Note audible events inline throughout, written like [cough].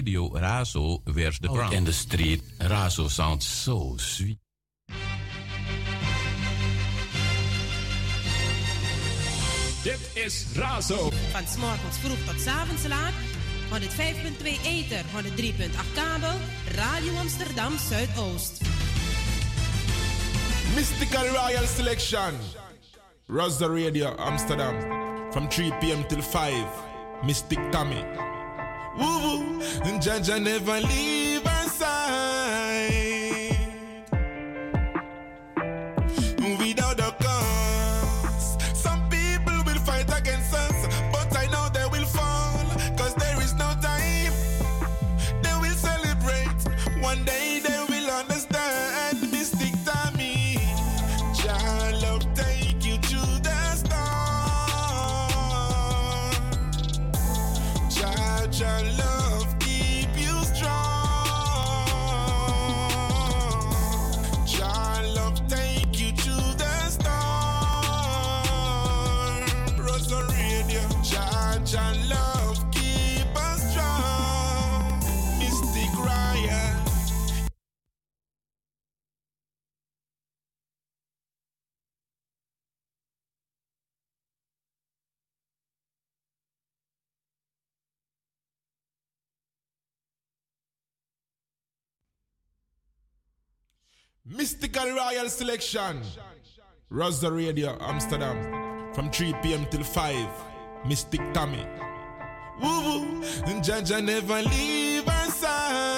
Radio Razo Where's the oh, in the street, Razo sounds so sweet. Dit is Razo. Van s morgens vroeg tot s avonds laat. van Eter, 3.8 kabel, Radio Amsterdam Zuidoost. Mystical Royal Selection. Razo Radio Amsterdam. From 3 p.m. till 5. Mystic Tommy. judge, I never leave. Mystical Royal Selection. Razo Radio, Amsterdam. From 3 p.m. till 5. Mystic Tommy. Woo woo. Jaja never leave her side.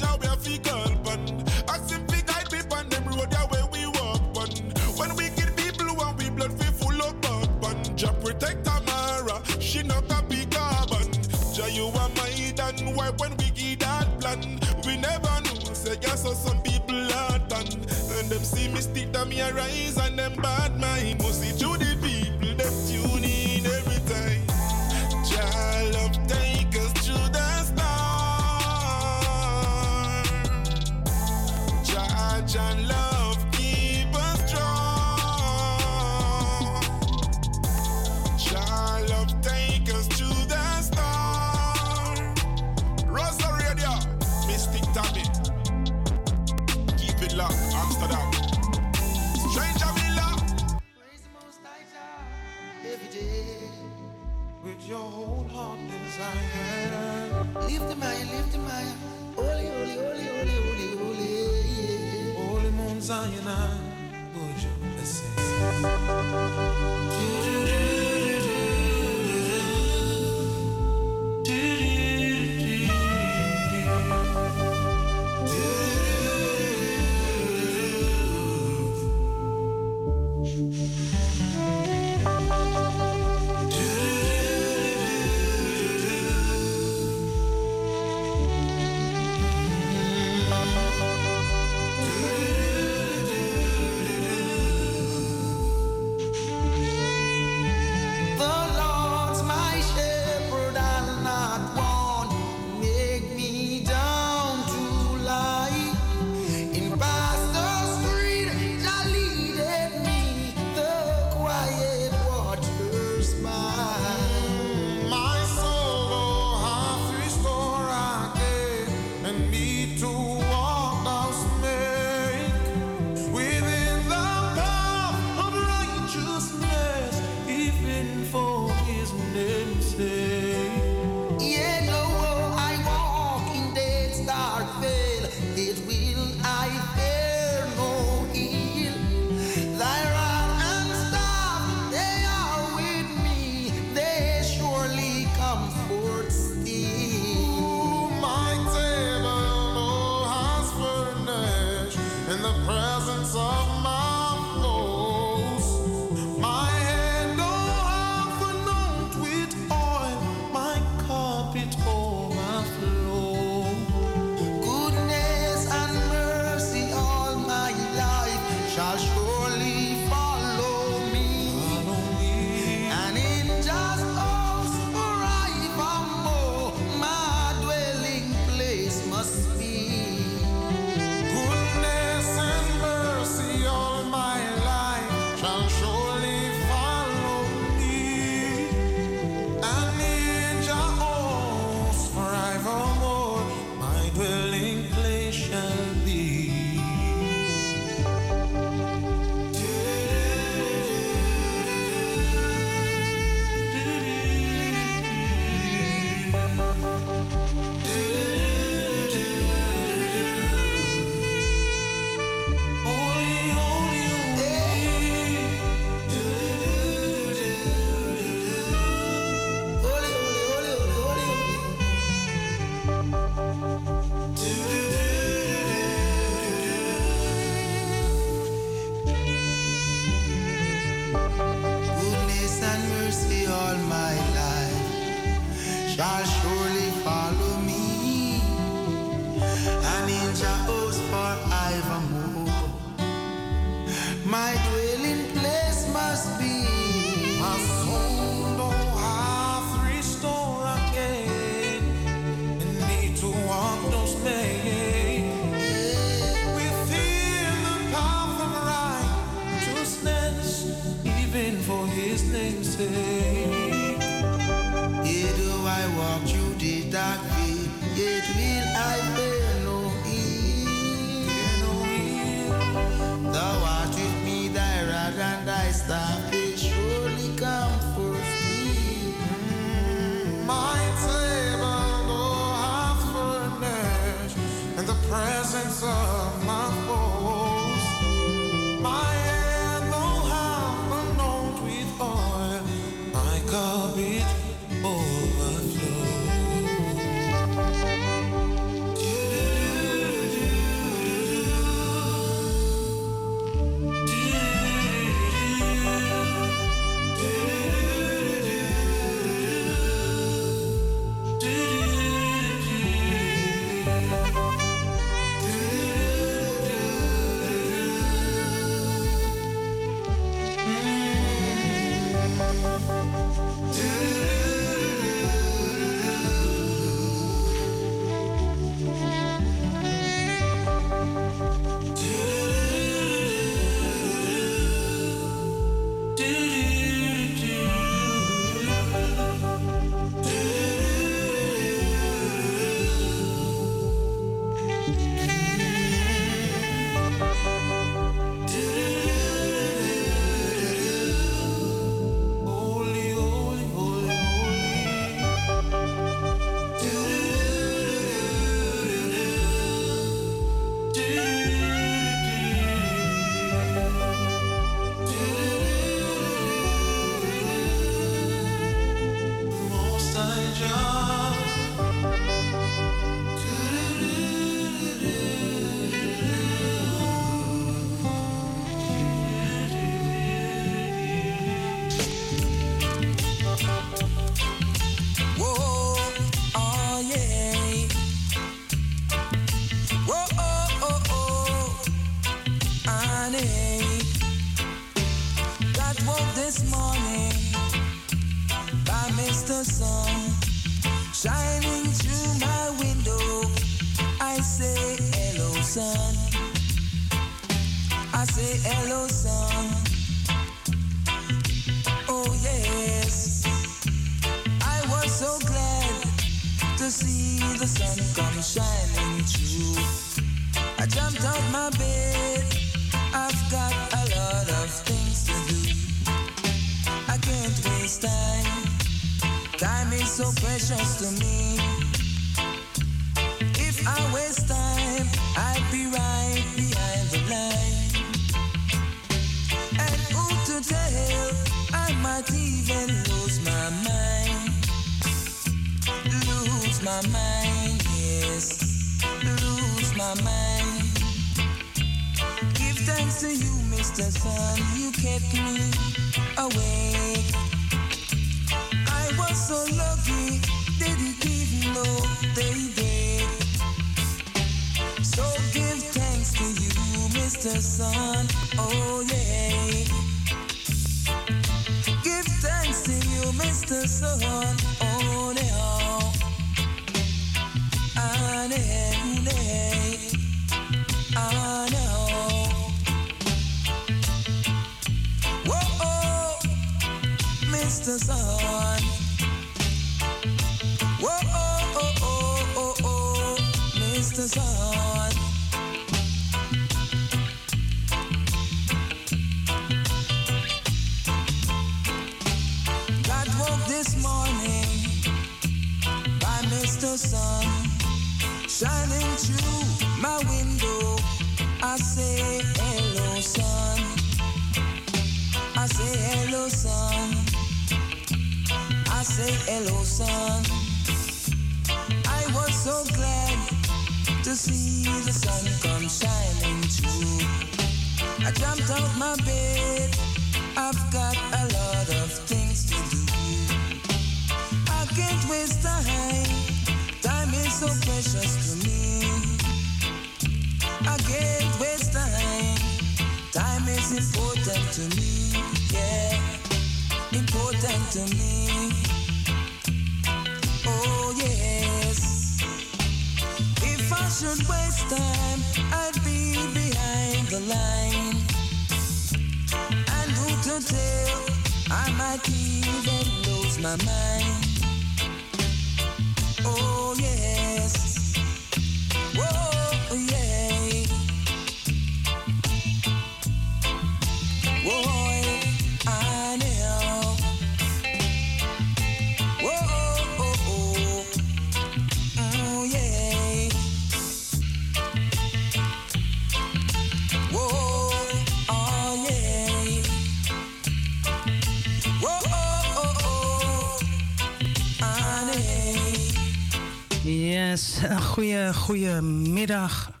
Goeie, goeie middag.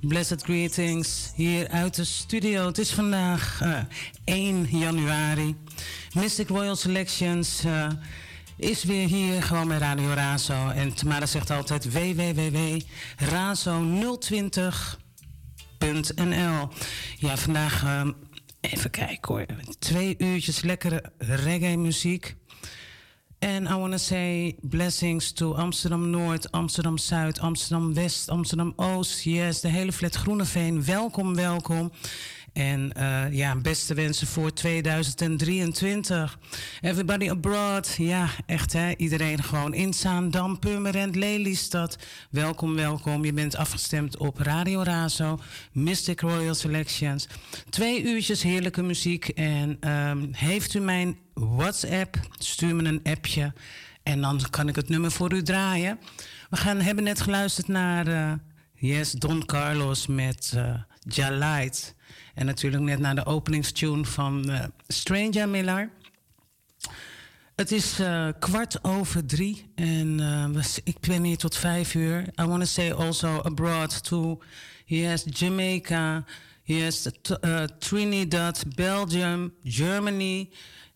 Blessed greetings hier uit de studio. Het is vandaag eh, 1 januari. Mystic Royal Selections eh, is weer hier gewoon bij Radio Razo. En Tamara zegt altijd www.razo020.nl Ja, vandaag eh, even kijken hoor. Twee uurtjes lekkere reggae muziek. And I want to say blessings to Amsterdam Noord, Amsterdam Zuid, Amsterdam West, Amsterdam Oost. Yes, de hele flat Groeneveen. Welkom, welkom. En uh, ja, beste wensen voor 2023. Everybody abroad. Ja, echt hè. Iedereen gewoon in Zaandam, Purmerend, Lelystad. Welkom, welkom. Je bent afgestemd op Radio Razo, Mystic Royal Selections. Twee uurtjes heerlijke muziek. En um, heeft u mijn WhatsApp? Stuur me een appje. En dan kan ik het nummer voor u draaien. We gaan, hebben net geluisterd naar uh, Yes, Don Carlos met uh, Ja Light. En natuurlijk net naar de openingstune van uh, Stranger Miller. Het is uh, kwart over drie en uh, ik ben hier tot vijf uur. I want to say also abroad to yes, Jamaica, yes, Trinidad, Belgium, Germany,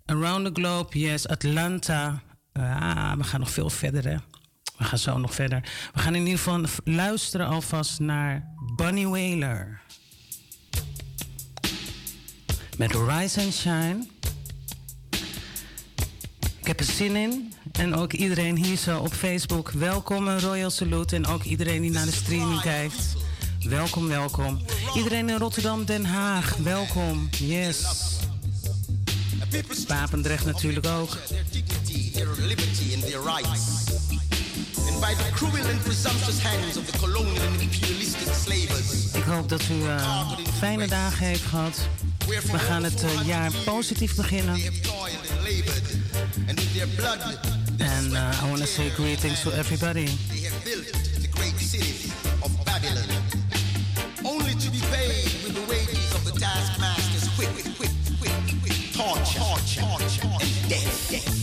around the globe, yes, Atlanta. ah, we gaan nog veel verder, hè. We gaan zo nog verder. We gaan in ieder geval luisteren alvast naar Bunny Wailer met Rise and Shine. Ik heb er zin in. En ook iedereen hier zo op Facebook. Welkom een Royal Salute. En ook iedereen die naar de streaming kijkt. Welkom, welkom. Iedereen in Rotterdam, Den Haag. Welkom. Yes. Papendrecht natuurlijk ook. Ik hoop dat u uh, fijne dagen heeft gehad. We gaan het uh, jaar positief beginnen. And uh, I want to say greetings to everybody. Only to be paid with the wages of the taskmasters. Quick, quick, quick, quick. Torture, torture, and death.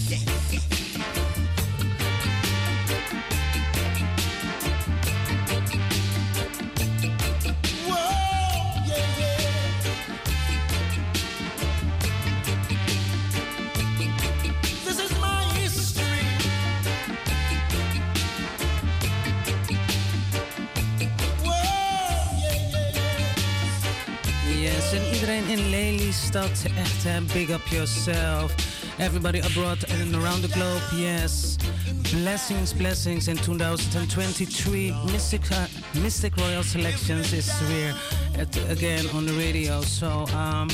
In Lelystad, echt hè, big up yourself. Everybody abroad and around the globe, yes. Blessings, blessings in 2023. Mystic, uh, Mystic Royal Selections is here at, again on the radio. So um,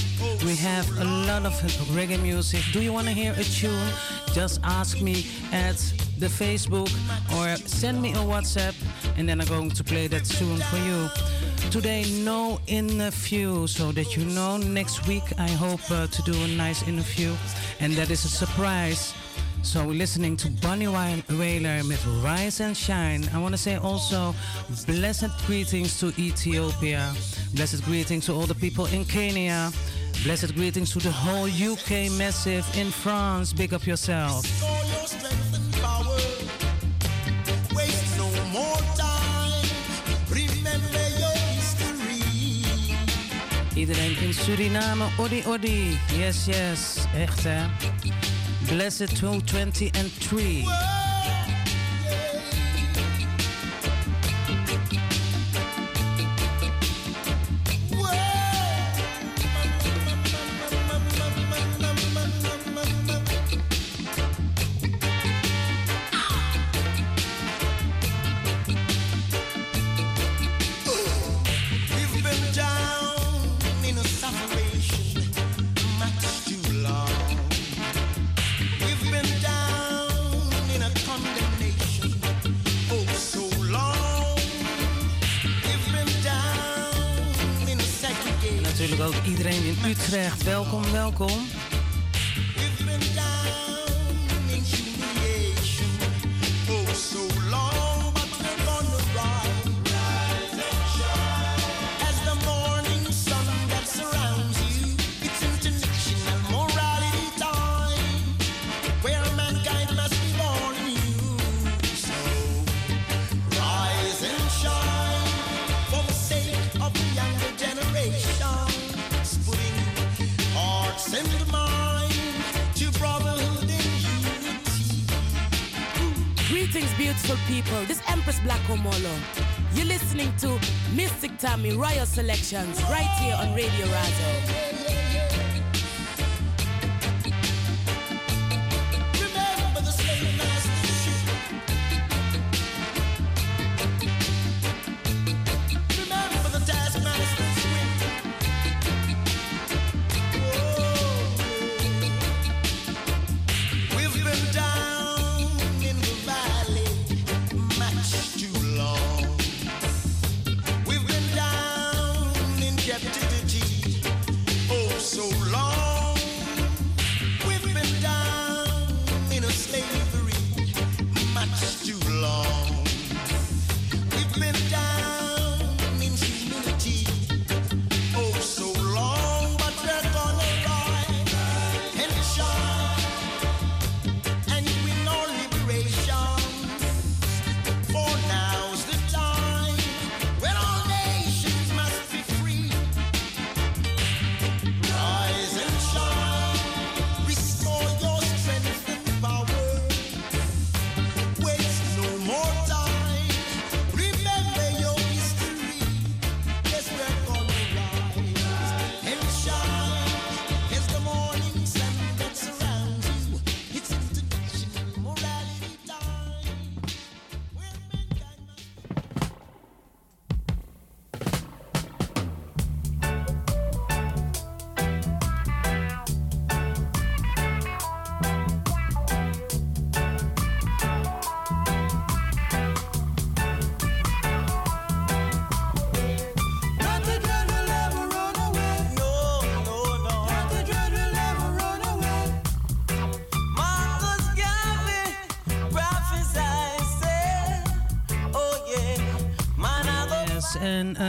we have a lot of reggae music. Do you want to hear a tune? Just ask me at the Facebook or send me a WhatsApp and then I'm going to play that soon for you. Today, no interview, so that you know next week I hope uh, to do a nice interview, and that is a surprise. So we're listening to Bunny Wailer with Rise and Shine. I want to say also blessed greetings to Ethiopia. Blessed greetings to all the people in Kenya. Blessed greetings to the whole UK massive in France. Big up yourself. Iedereen in Suriname, odi odi. Yes, yes, echt hè. Blessed 220 and 3. com Selections right here on Radio Razo.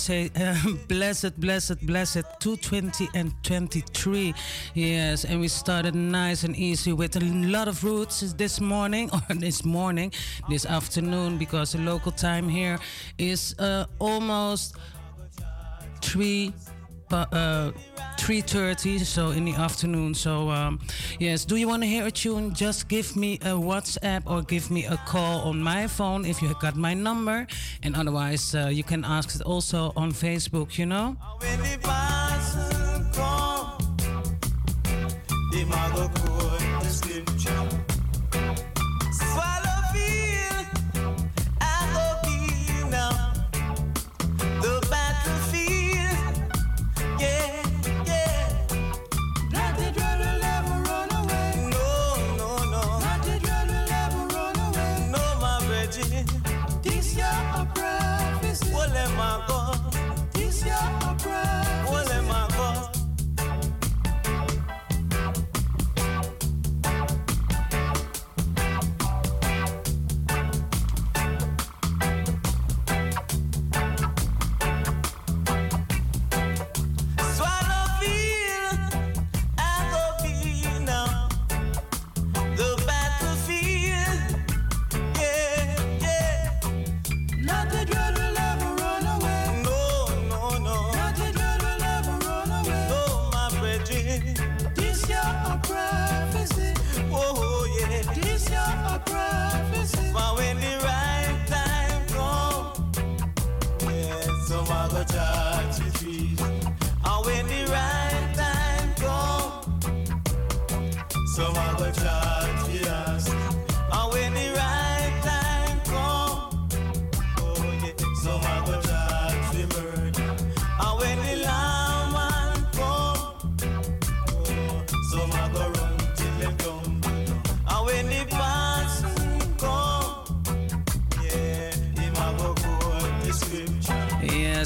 say uh, [laughs] blessed, blessed, blessed 220 and 23. Yes, and we started nice and easy with a lot of roots this morning, [laughs] or this morning, this afternoon, because the local time here is uh, almost 3 uh, 3.30, so in the afternoon. So, um, yes, do you want to hear a tune? Just give me a WhatsApp or give me a call on my phone if you have got my number. And otherwise, uh, you can ask it also on Facebook, you know?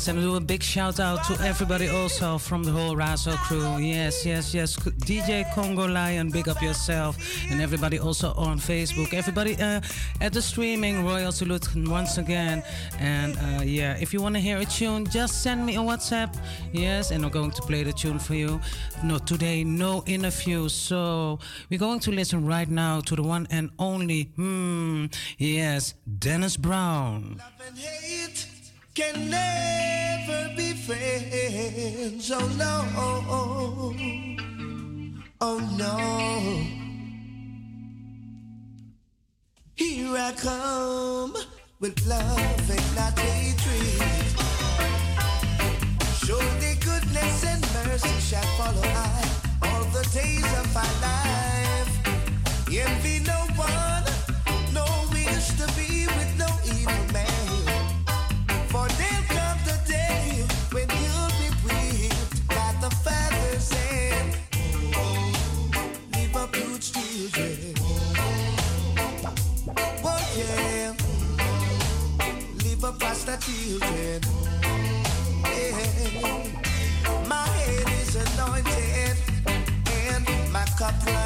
Yes, and do a big shout out to everybody also from the whole Razo crew. Yes, yes, yes. DJ Congo Lion, big up yourself. And everybody also on Facebook. Everybody uh, at the streaming, Royal Salute once again. And uh, yeah, if you want to hear a tune, just send me a WhatsApp. Yes, and I'm going to play the tune for you. No, today, no interview. So we're going to listen right now to the one and only, hmm, yes, Dennis Brown can never be friends. Oh no, oh no. Here I come with love and not hatred. Show the goodness and mercy shall follow I all the days of our life. Envy no one, no wish to be children. Yeah. My head is anointed and my cup runs.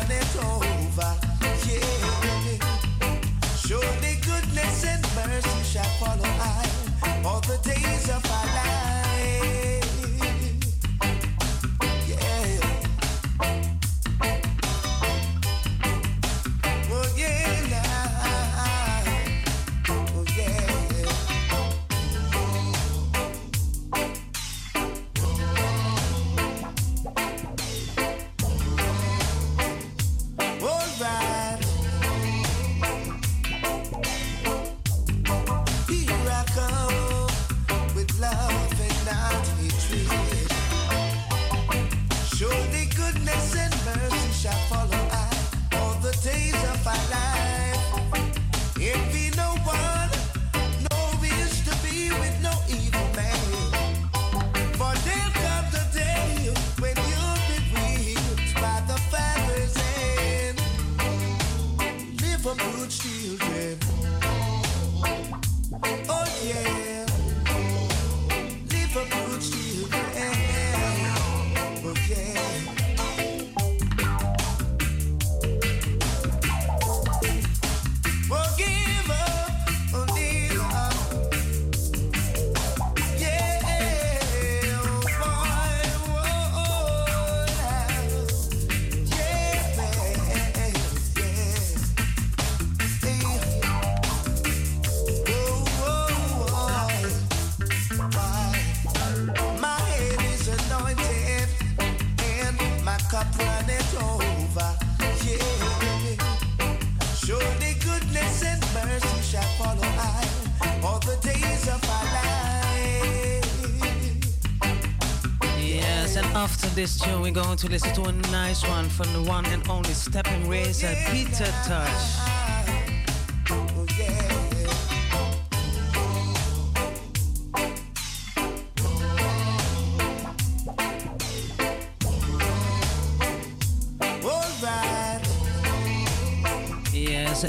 This tune, we're going to listen to a nice one from the one and only Stepping Razor, Peter Tosh.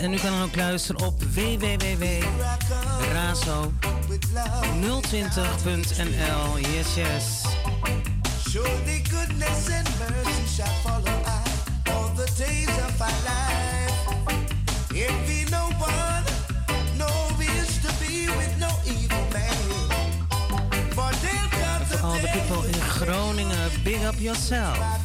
En u kan dan ook luisteren op www.razo020.nl. Yes, yes. Big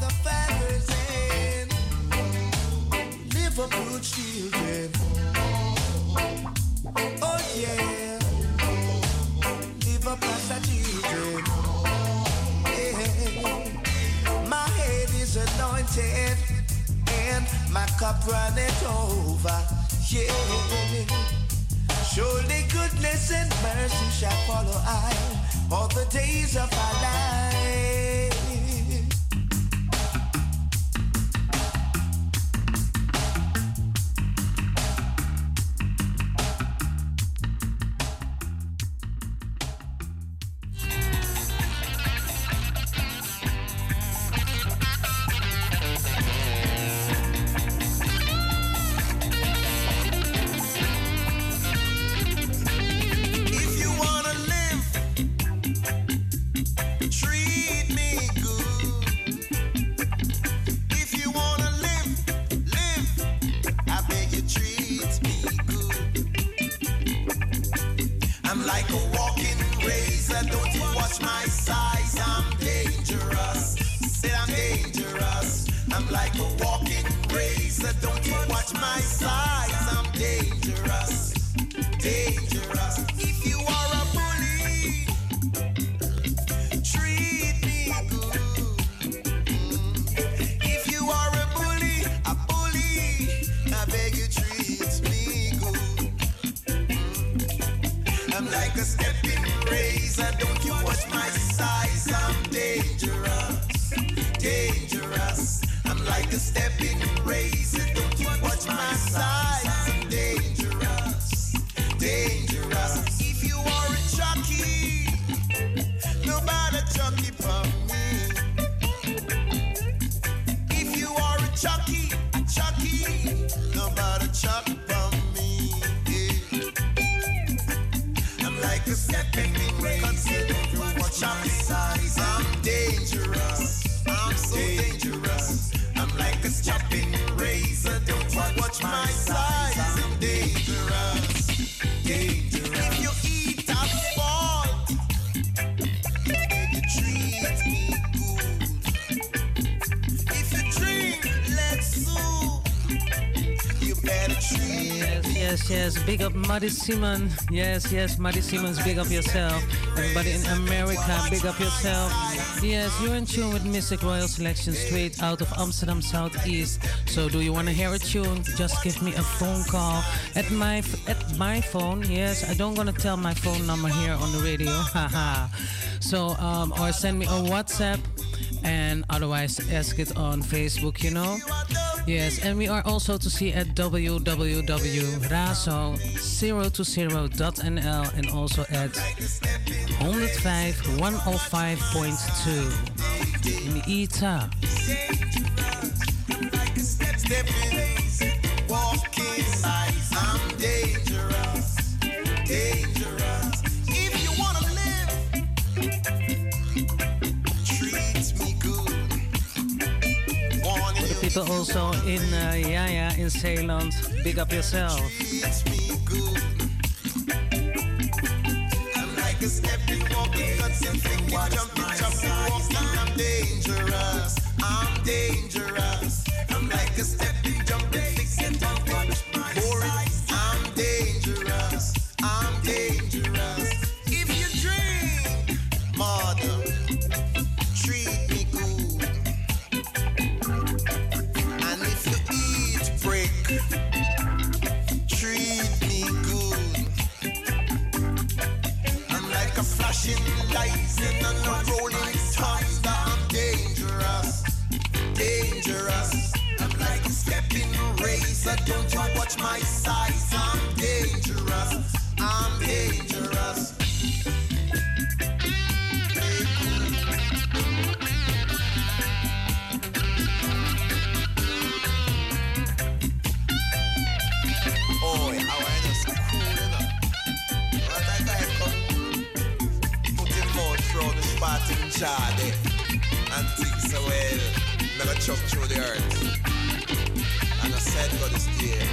Maddie Simon. Yes, yes, Maddie Simmons, big up yourself. Everybody in America, big up yourself. Yes, you're in tune with Mistic Royal Selection straight out of Amsterdam Southeast. So do you want to hear a tune? Just give me a phone call at my at my phone. Yes, I don't gonna tell my phone number here on the radio. [laughs] Haha. so um, or send me a WhatsApp and otherwise ask it on Facebook, you know. Yes, and we are also to see at www.razo020.nl and also at 105 105.2 in the ETA. people also in uh, yeah, in Zeeland. Big up yourself. Never chop through the earth. And I said God is there.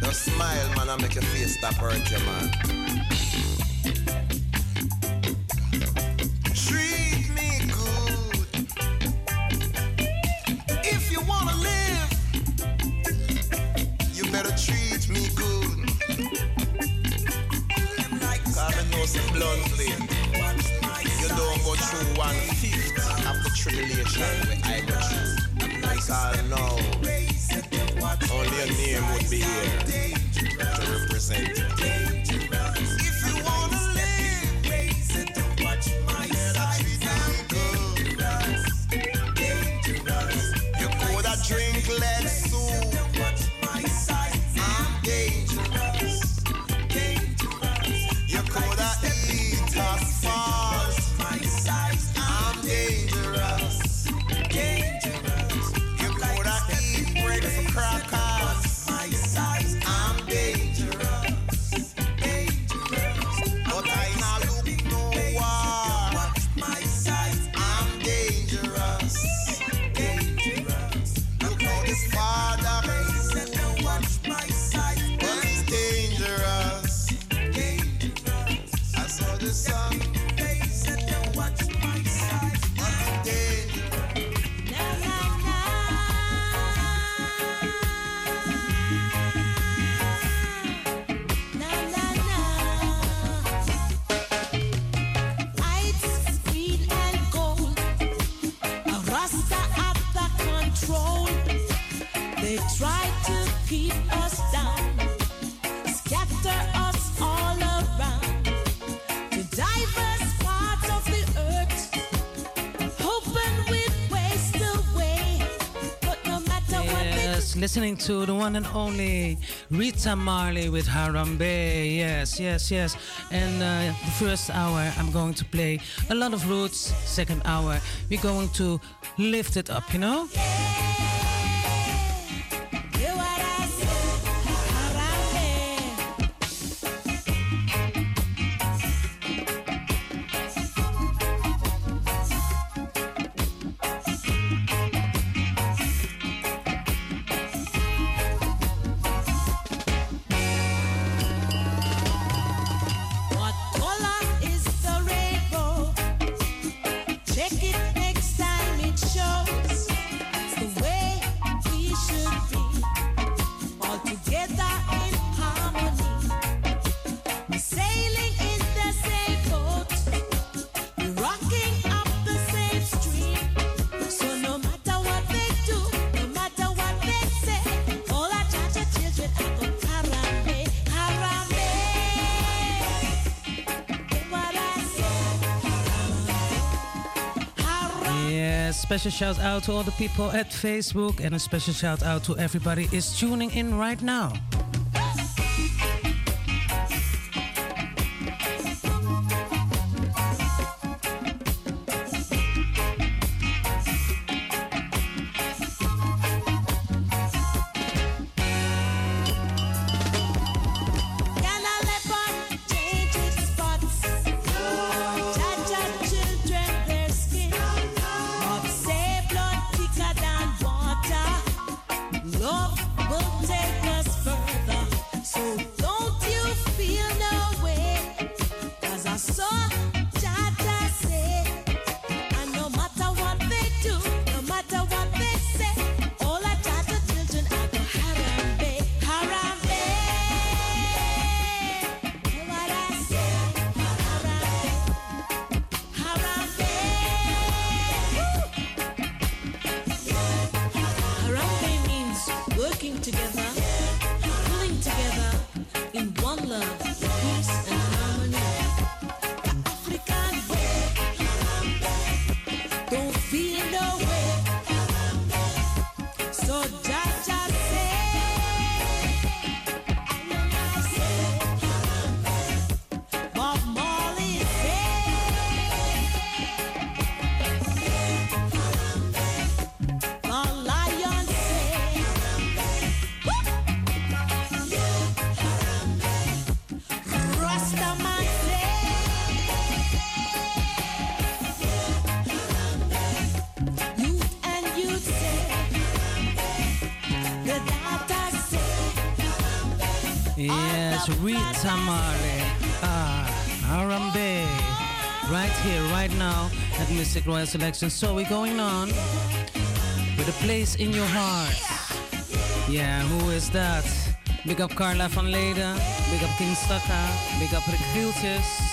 Now smile, man, and make your face stop hurt man. Tribulation where I go through. Because now, only a name would be here to represent listening to the one and only Rita Marley with Harambe. Yes, yes, yes. And uh, the first hour, I'm going to play a lot of roots. Second hour, we're going to lift it up, you know? Special shout out to all the people at Facebook and a special shout out to everybody is tuning in right now. Rita Ah, Harambe. Right here, right now at Mistic Royal Selection. So we're going on with a place in your heart. Yeah, who is that? Big up Carla van Leden. Big up King Stakka. Big up Rick Gieltjes.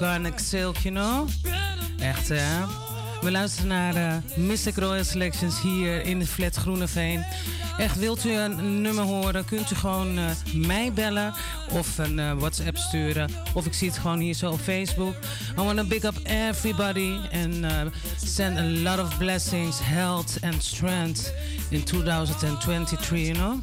Garnet Silk, you know? Echt, hè? We luisteren naar de Mystic Royal Selections hier in het Flat Groeneveen. Echt, wilt u een nummer horen, kunt u gewoon uh, mij bellen of een uh, WhatsApp sturen. Of ik zie het gewoon hier zo op Facebook. I want to big up everybody and uh, send a lot of blessings, health and strength in 2023, you know?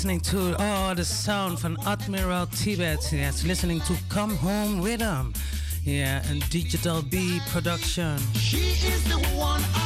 Listening to oh the sound from Admiral Tibet. Yes, listening to Come Home with Him. Yeah, and Digital B production. She is the one I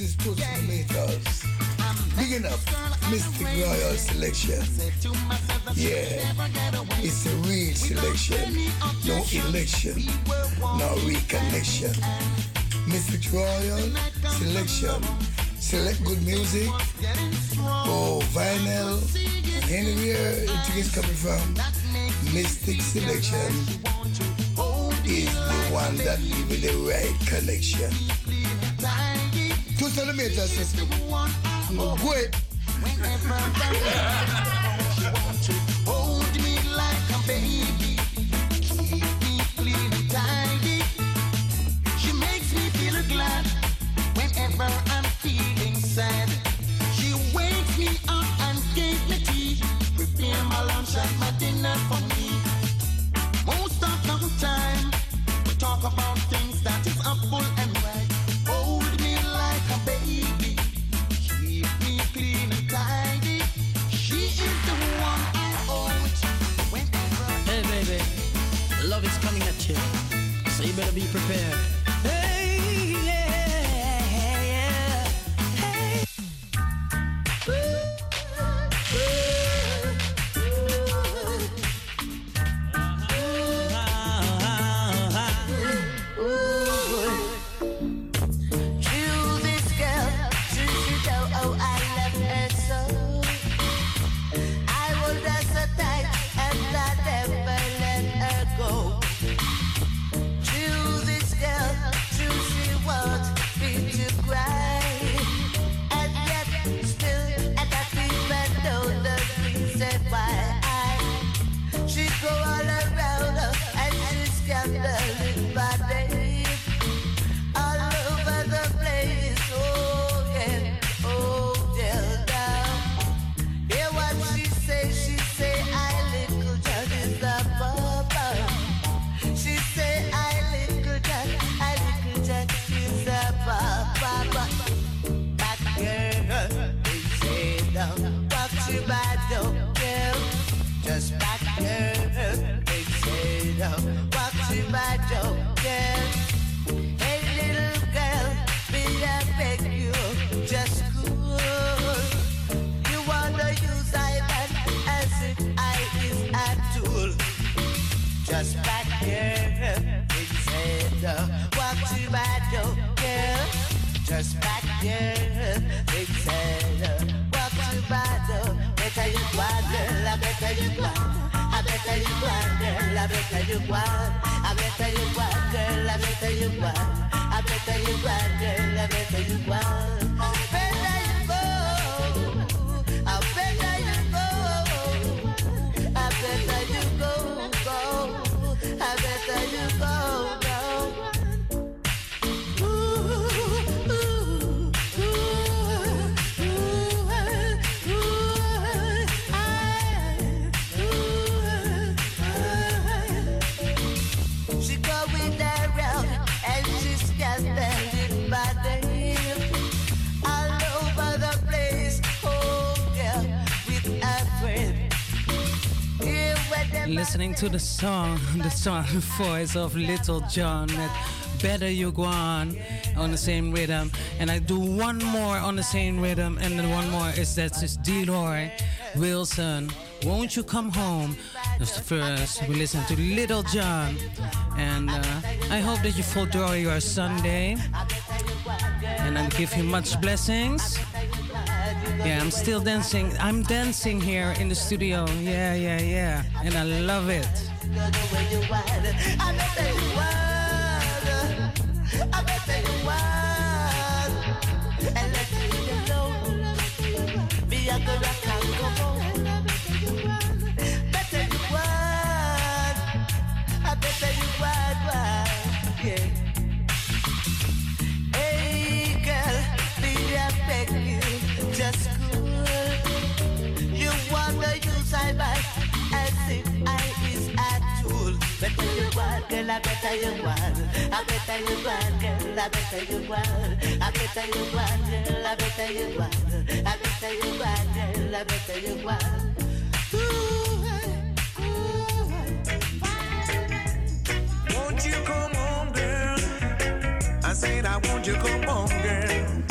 is Postulators. Big enough, Mistic Royal Selection. Yeah, it's a real selection. No election, no reconnection. Mistic Royal Selection. Select good music. Oh, vinyl. Anywhere it is coming from, Mistic Selection is the one that gives you the right connection. Who's gonna wait. Hold me like a baby. She makes me feel glad whenever I'm feeling sad. She wakes me up and gave me tea. Prepare my lunch and my dinner for me. prepared. to the song, the song voice of Little John met Better You Go On on the same rhythm. And I do one more on the same rhythm, and then one more is that's is Delroy Wilson. Won't you come home? That's the first. We listen to Little John, and uh, I hope that you fulfill your Sunday, and I give you much blessings. Yeah, I'm still dancing. I'm dancing here in the studio. Yeah, yeah, yeah. And I love it. I at school. You wonder you side as if I is at tool. Better you want, girl, I better you want. I better you want, girl, I better you want. I better you want, girl, I better you want. I better you want, girl, I better you want. Won't you come home, girl? I said, I want you come home, girl.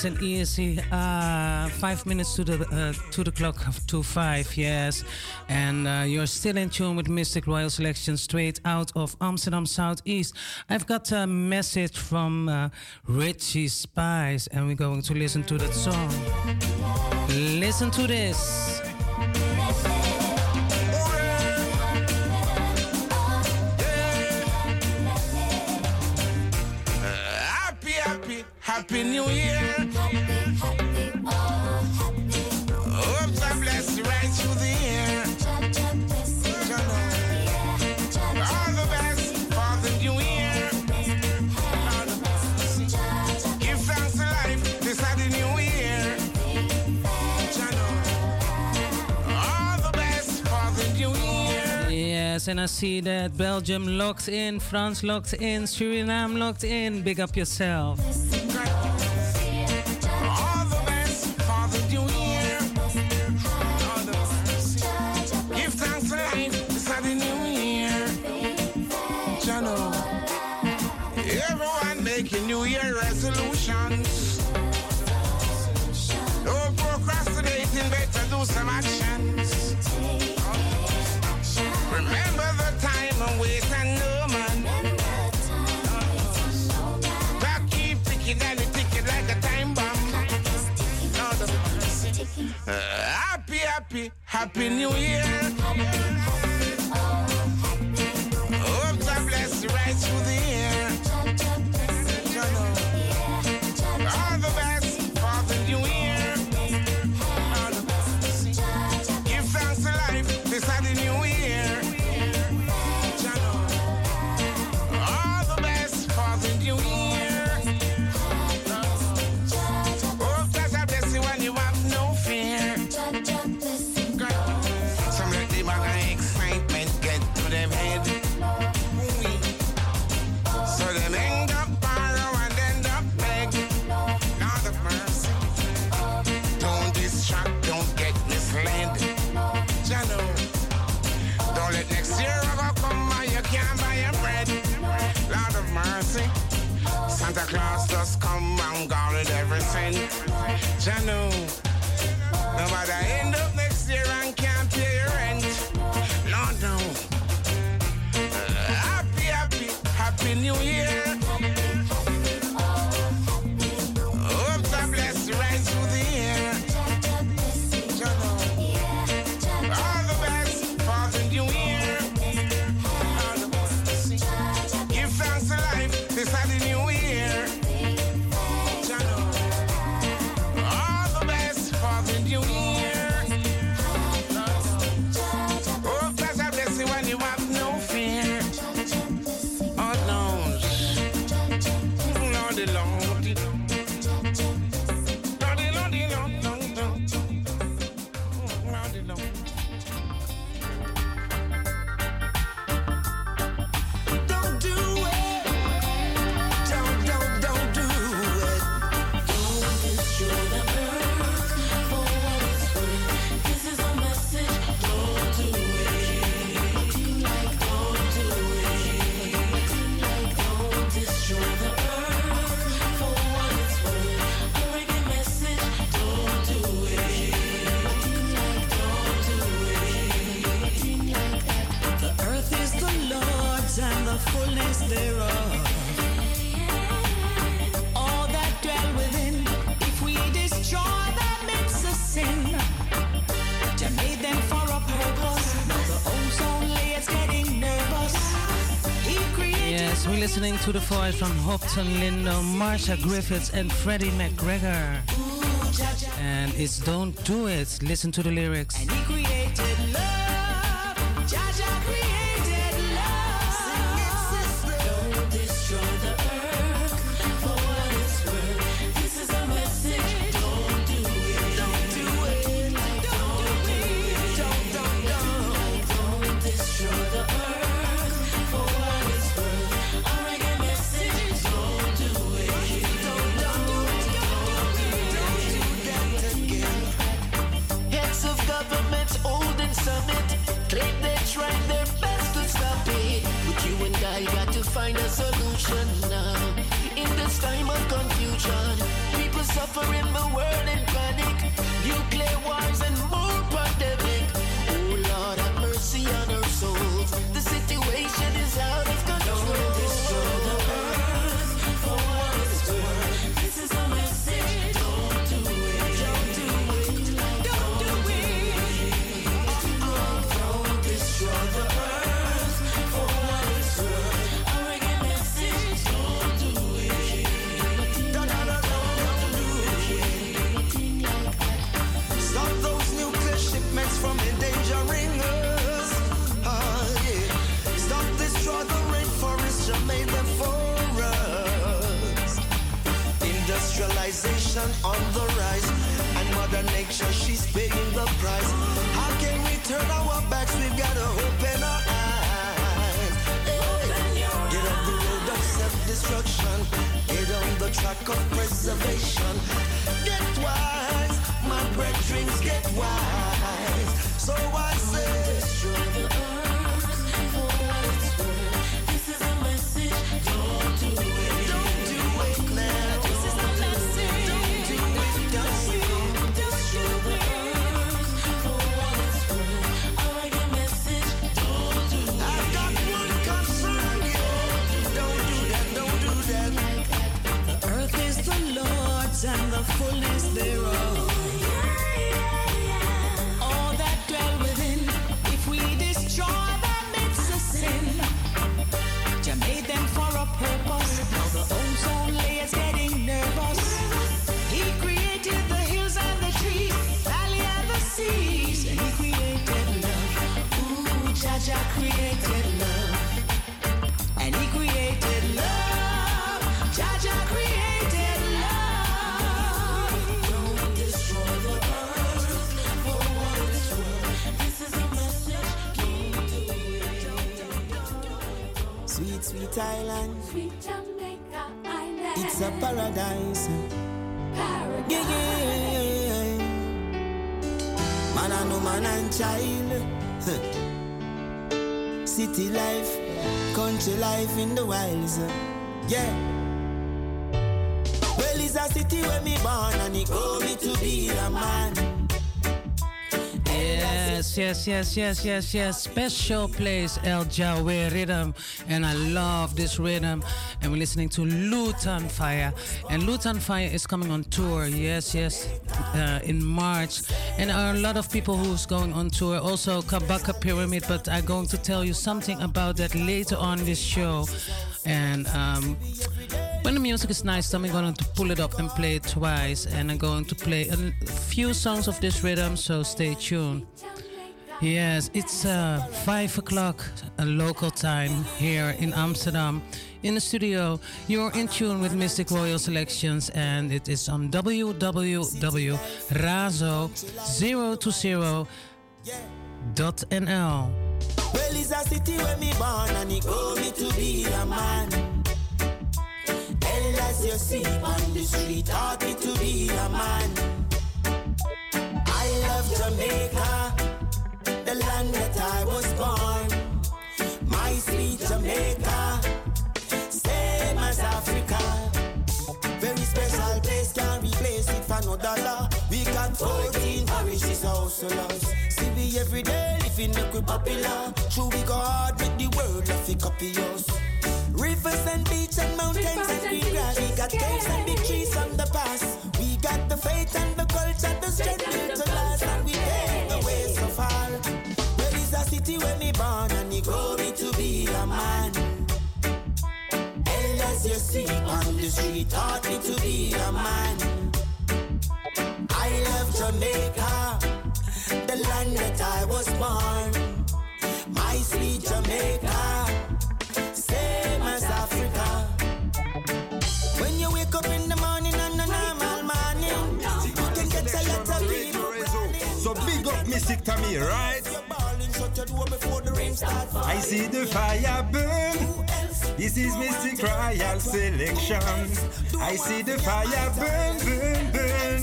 Nice and easy. Uh, five minutes to the uh, to the clock to five, yes. And uh, you're still in tune with Mistic Royal Selection, straight out of Amsterdam Southeast. I've got a message from uh, Richie Spice, and we're going to listen to that song. Listen to this. Happy Happy Happy New Year. And I see that Belgium locked in, France locked in, Suriname locked in. Big up yourself. Uh, happy, happy, happy New Year. Janu, nobody to the voice from Hopeton Lindo, Marcia Griffiths, and Freddie McGregor. And it's Don't Do It. Listen to the lyrics. Life country life in the wilds. Yeah. Well, it's a city where me born and it grow me to be a man. Yes, yes, yes, yes, yes, yes. Special place, El Jawe rhythm. And I love this rhythm. And we're listening to Lutan Fyah. And Lutan Fyah is coming on tour. Yes, yes, uh, in March. And there are a lot of people who's going on tour. Also, Kabaka Pyramid. But I'm going to tell you something about that later on this show. And um, when the music is nice, I'm going to pull it up and play it twice. And I'm going to play a few songs of this rhythm, so stay tuned. Yes, it's uh, 5 o'clock a local time here in Amsterdam. In the studio, you're in tune with Mistic Royal Selections, and it is on www.razo020.nl. Well, it's a city where me born and it me to be a man. Hell as you see on the street taught me to be a man. I love Jamaica, the land that I was born. My sweet Jamaica, same as Africa. Very special place, can't replace it for no dollar. We got 14 parishes, loves. See we every day living the quick popular. True, we go hard with the world, if we copy us. Rivers and beach and mountains and green grass. We got caves and big trees from the past. We got the faith and the culture, the strength built to last, and we pave the way so far. City where me born and he grow me to be a man? As you see on the street taught me to be a man. I love Jamaica, the land that I was born. My sweet Jamaica, same as Africa. When you wake up in the morning on a normal morning, you can get a lot of people. So big up Mistic Tammy, right? I see the fire burn. This is Mistic Royal Selection. I see the fire burn, burn, burn.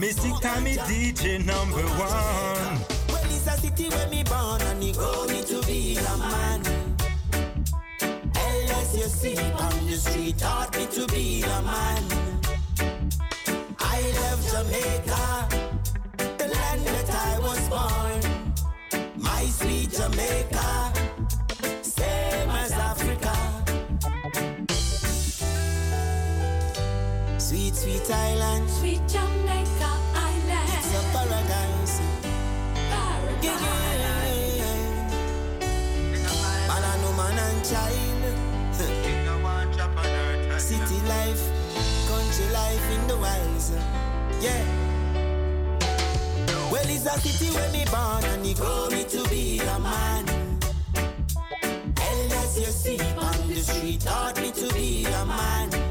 Mistic Tammy DJ number one. Well, it's a city where me born and he grow me to be a man. Unless you see on the street taught me to be a man. I love Jamaica, the land that I was born. Sweet Jamaica, same as Africa. Sweet, sweet island. Sweet Jamaica Island. It's a paradise. Yeah, yeah, yeah. Man and woman and child. City life, country life in the wilds. Yeah. Well, it's a city where me born and he grow me to be a man. Elders you see on the street taught me to be a man.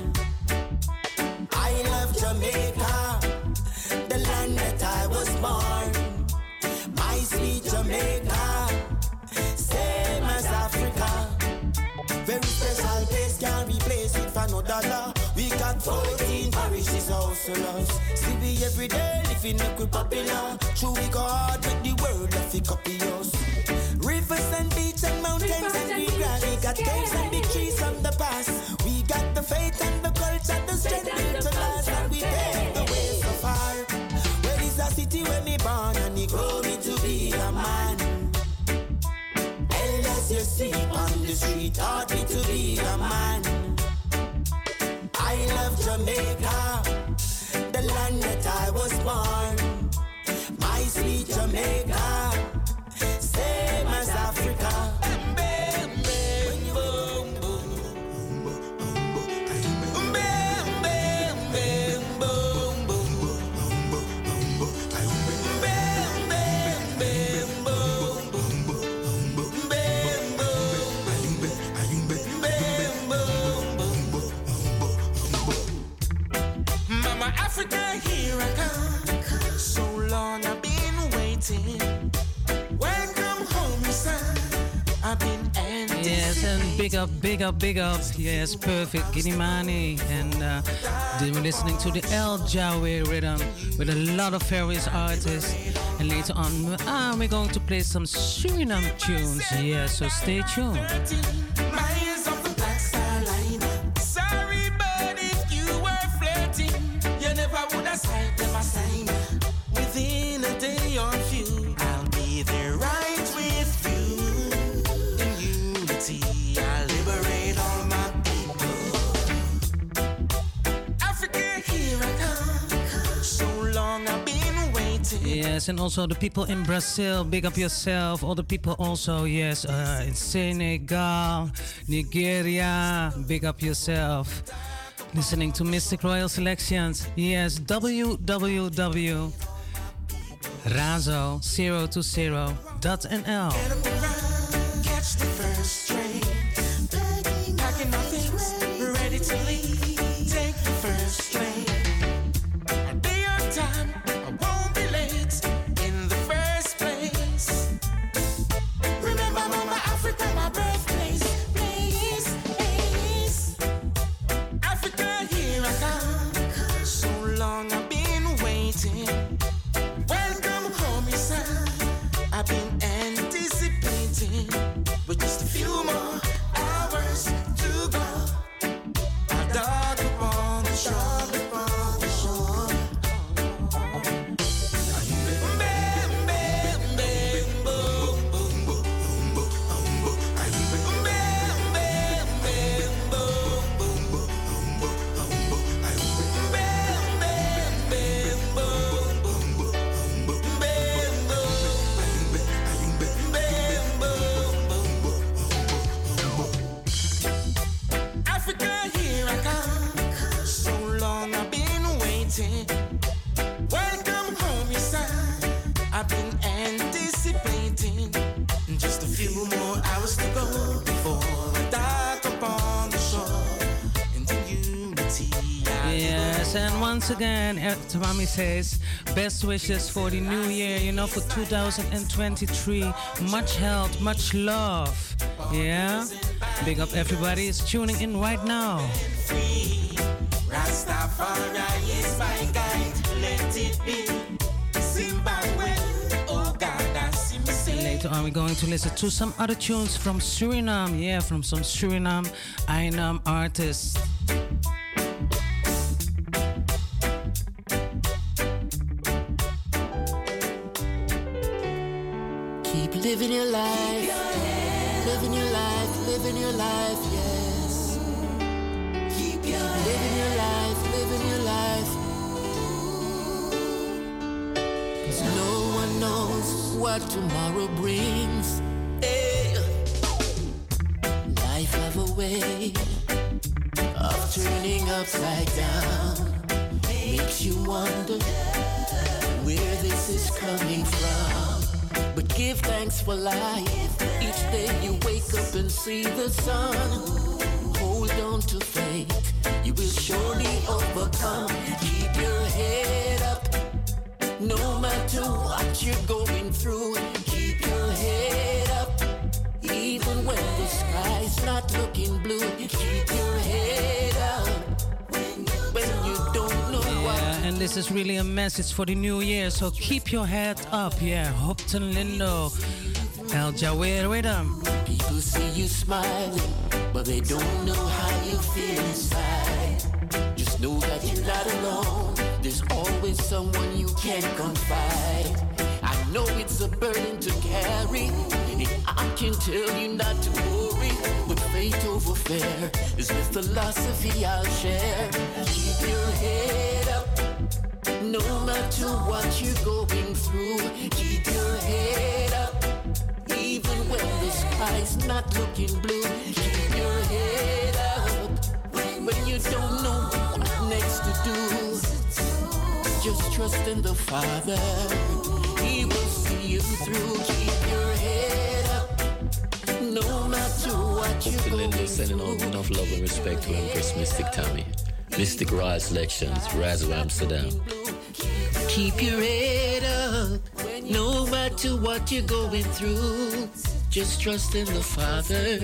We got 14 parishes, house of loves. See we every day living a quick popular. True, we go hard with the world if we copy us. Rivers and beach and mountains and green grass. We got caves and big trees from the past. We got the faith and the culture, the strength built to last, and we pave the way so far. Where is a city where me born and he grow me to be a man? Elders you see on the street taught me to be a man. Jamaica, the land that I was born. My sweet Jamaica, same as Africa. And big up, big up, big up. Yes, perfect. Ginnimani. And uh, we're listening to the El Jawe rhythm with a lot of various artists. And later on, ah, we're going to play some Suriname tunes. Yes, so stay tuned. Yes, and also the people in Brazil, big up yourself. All the people also, yes, uh, in Senegal, Nigeria, big up yourself. Listening to Mistic Royal Selections. Yes, www.razo020.nl. once again, eh, Tamami says, best wishes for the new year, you know, for 2023. Much health, much love. Yeah? Big up everybody is tuning in right now. Rastafari is my guide. Let it be. Zimbabwe, oh God, I see me say. Later on, we're going to listen to some other tunes from Suriname. Yeah, from some Suriname, Ainam artists. Living your life. Living your life, living your life, yes. Keep your living your life, living your life. Cause no one knows what tomorrow brings. Hey. Life have a way of turning upside down. Makes you wonder where this is coming from. But give thanks for life. Each day you wake up and see the sun. Hold on to faith. You will surely overcome. Keep your head up. No matter what you're going through, keep your head up. Even when the sky's not looking blue, keep your head up. And this is really a message for the new year. So keep your head up. Yeah, Hopeton Lindo, El Jawer Rhythm. People see you smiling, but they don't know how you feel inside. Just know that you're not alone. There's always someone you can confide. I know it's a burden to carry, I can tell you not to worry. But faith over fear is the philosophy I'll share. Keep your head no matter what you're going through. Keep your head up. Even when the sky's not looking blue, keep your head up. When you don't know what next to do, just trust in the Father. He will see you through. Keep your head up. No matter what you're going Linda sending out enough love and respect to Mistic Tammy. Mistic Royal Selections, Razo Amsterdam. Keep your head up, no matter what you're going through. Just trust in the Father,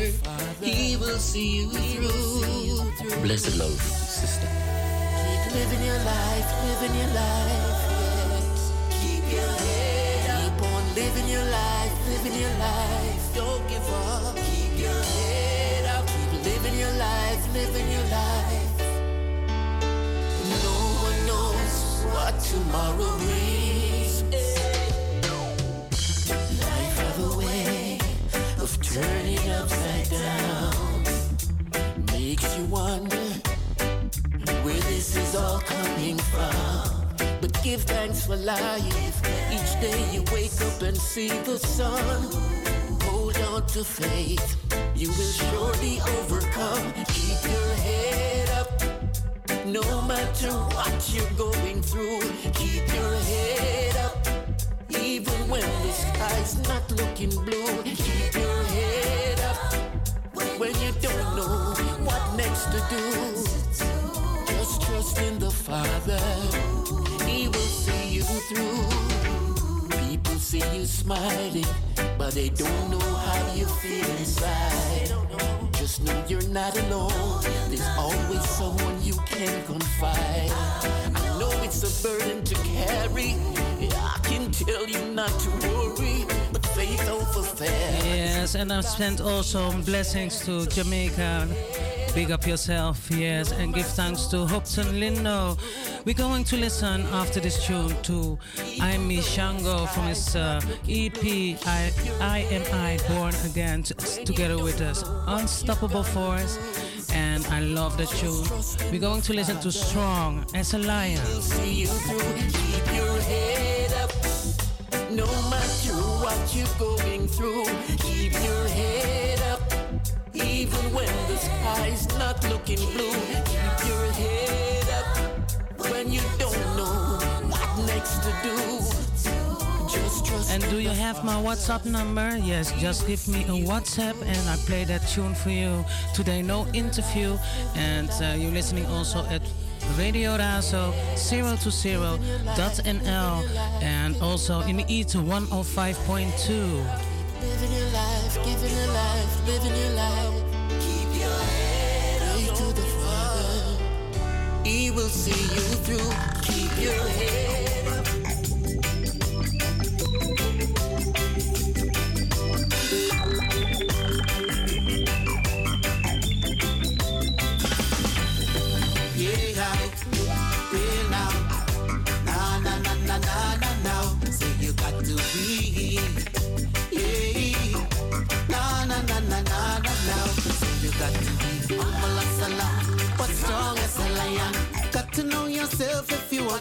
He will see you through. Blessed love, sister. Keep living your life, living your life. Keep your head up. Keep on living your life, living your life. Don't give up. Keep your head up. Keep living your life, living your life. No one knows what tomorrow brings. Life a way of turning upside down. Makes you wonder where this is all coming from. but give thanks for life. Each day you wake up and see the sun. Hold on to faith, you will surely overcome. Keep your head no matter what you're going through. Keep your head up, even when the sky's not looking blue. Keep your head up when you don't know what next to do. Just trust in the Father, He will see you through. See you smiling, but they don't know how you feel inside. Just know you're not alone. There's always someone you can confide. I know it's a burden to carry. I can tell you not to worry, but faith over. Yes, and I send also blessings to Jamaica. Big up yourself, yes, and give thanks to Hopeton Lindo. We're going to listen after this tune to Amy Shango from his uh, EP I, I Am I Born Again together with us Unstoppable Force. And I love the tune. We're going to listen to Strong as a Lion. Sky's not looking blue, keep your head up. When you don't know what next to do. And do you have my WhatsApp number? Yes, just give me a WhatsApp and I play that tune for you. Today, no interview, and uh, you're listening also at Radio Razo 020.nl and also in the E to 105.2. Living your life, giving your life, living your life. Keep your head up to the Father. He will see you through. Keep your head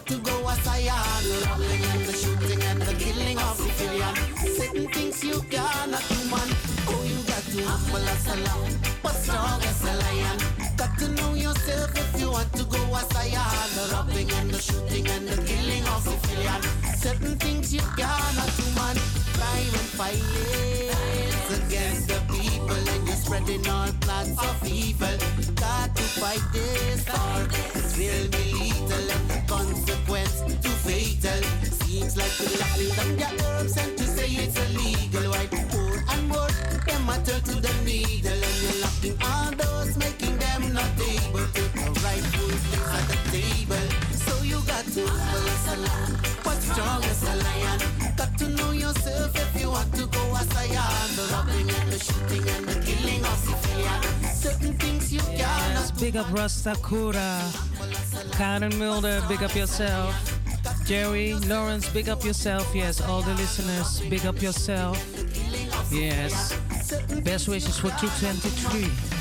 want to go as I am. Robbing and the shooting and the killing of civilian. Certain things you cannot do, man. Oh, you got to humble as a lamb, but strong as a lion. Got to know yourself if you want to go as I am. The robbing and the shooting and the killing of civilian. Certain things you cannot do, man. Crime and violence against the people, and you're spreading all plans of evil. Got to fight this, or it will be lethal, Seems like locking down your herbs and to say it's illegal. Why more and more them a turn to the needle, and you're locking all those, making them not able to the rightful place at the table. So you got to humble as a lamb, but strong as a lion. Got to know yourself if you want to go as I am. The robbing and the shooting and the killing of civilians. Certain things you cannot Big up Rasta Kura. Karen Mulder, big up yourself. Jerry, Lawrence, big up yourself. Yes, all the listeners, big up yourself. Yes. Best wishes for 223.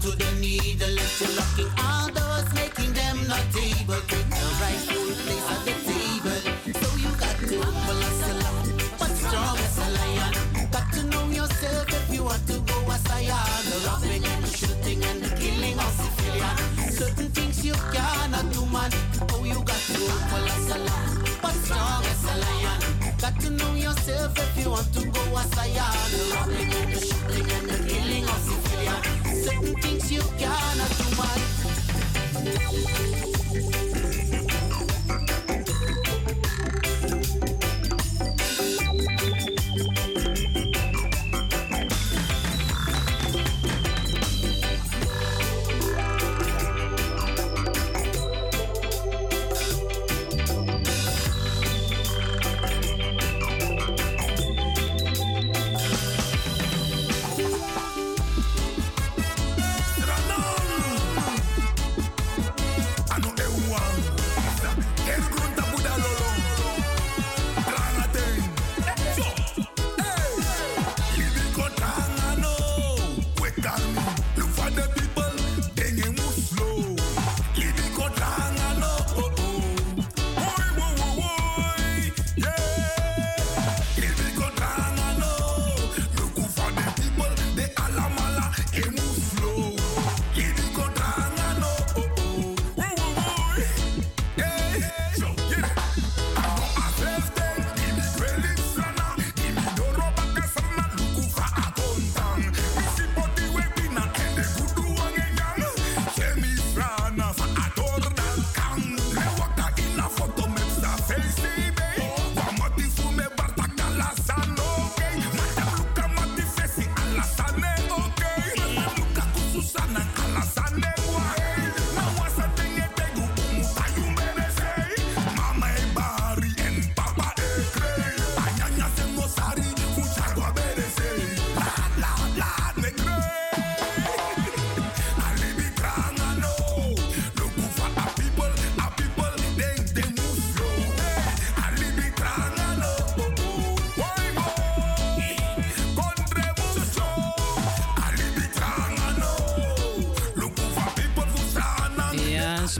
to the needle, if locking all doors, making them nothing.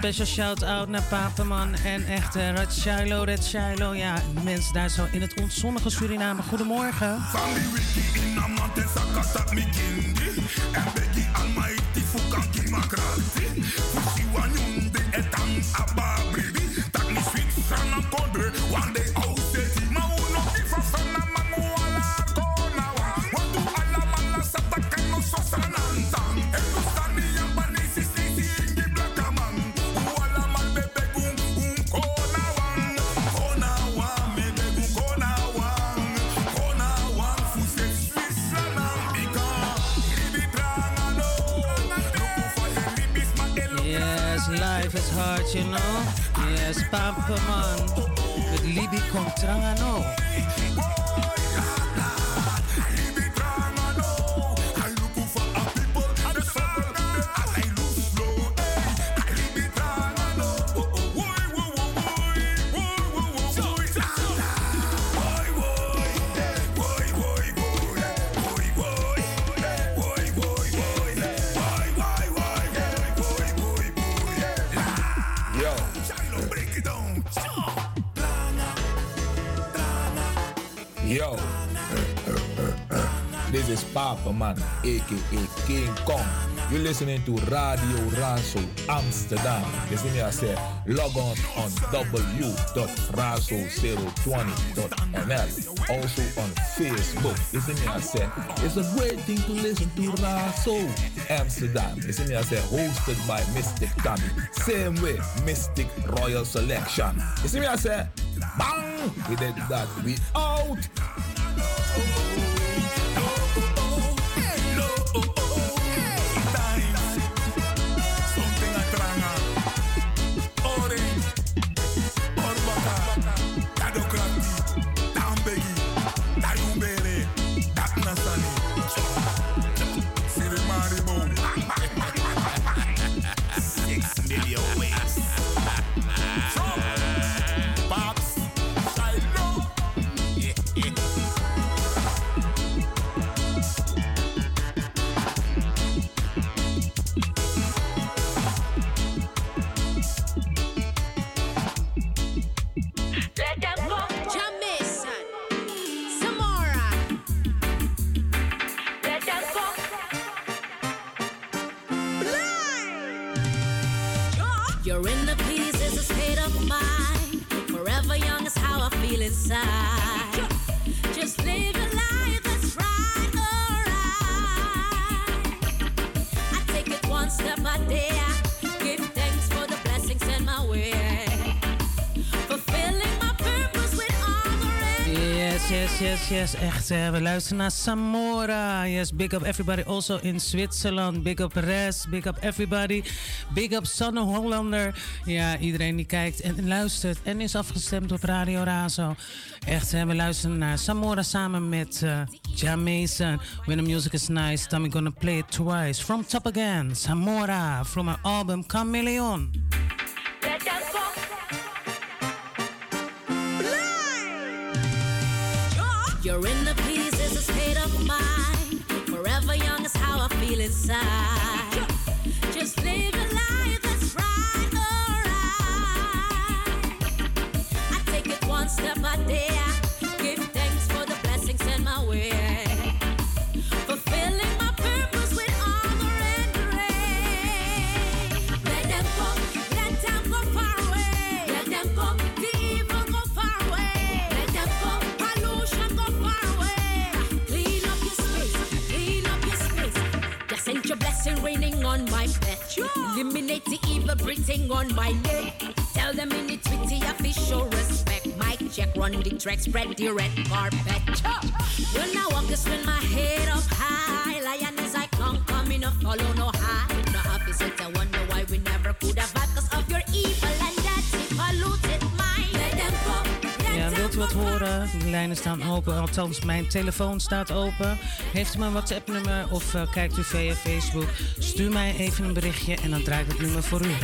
Special shout-out naar Papenman en echt uh, Red Shiloh, Red Shiloh. Ja, mensen daar zo in het onzonnige Suriname. Goedemorgen. You know? Yes, Papa Man. With Libby Contrano. Papa Man, aka King Kong. You're listening to Radio Razo Amsterdam. Listen me, I say, log on on w.razo020.nl. Also on Facebook. Listen me, I say, it's a great thing to listen to Razo Amsterdam. Listen me, I say, hosted by Mistic Tommy. Same way, Mistic Royal Selection. Listen me, I say, bang! We did that. We out! Yes, echt. We luisteren naar Samora. Yes, big up everybody. Also in Zwitserland. Big up Res. Big up everybody. Big up Sanne Hollander. Ja, iedereen die kijkt en luistert en is afgestemd op Radio Razo. Echt, we luisteren naar Samora samen met uh, When the music is nice, Tommy gonna play it twice. From top again, Samora. From her album Chameleon. Eliminate evil breathing on my neck. Tell them in the twitty I feel show respect. Mike, check, run the track, spread the red carpet. Yo! When I walk, I spin my head up high. Lion as I come, coming up, follow no horen, de lijnen staan open. Althans, mijn telefoon staat open. Heeft u mijn WhatsApp-nummer of eh, kijkt u via Facebook? Stuur mij even een berichtje en dan draai ik het nummer voor u.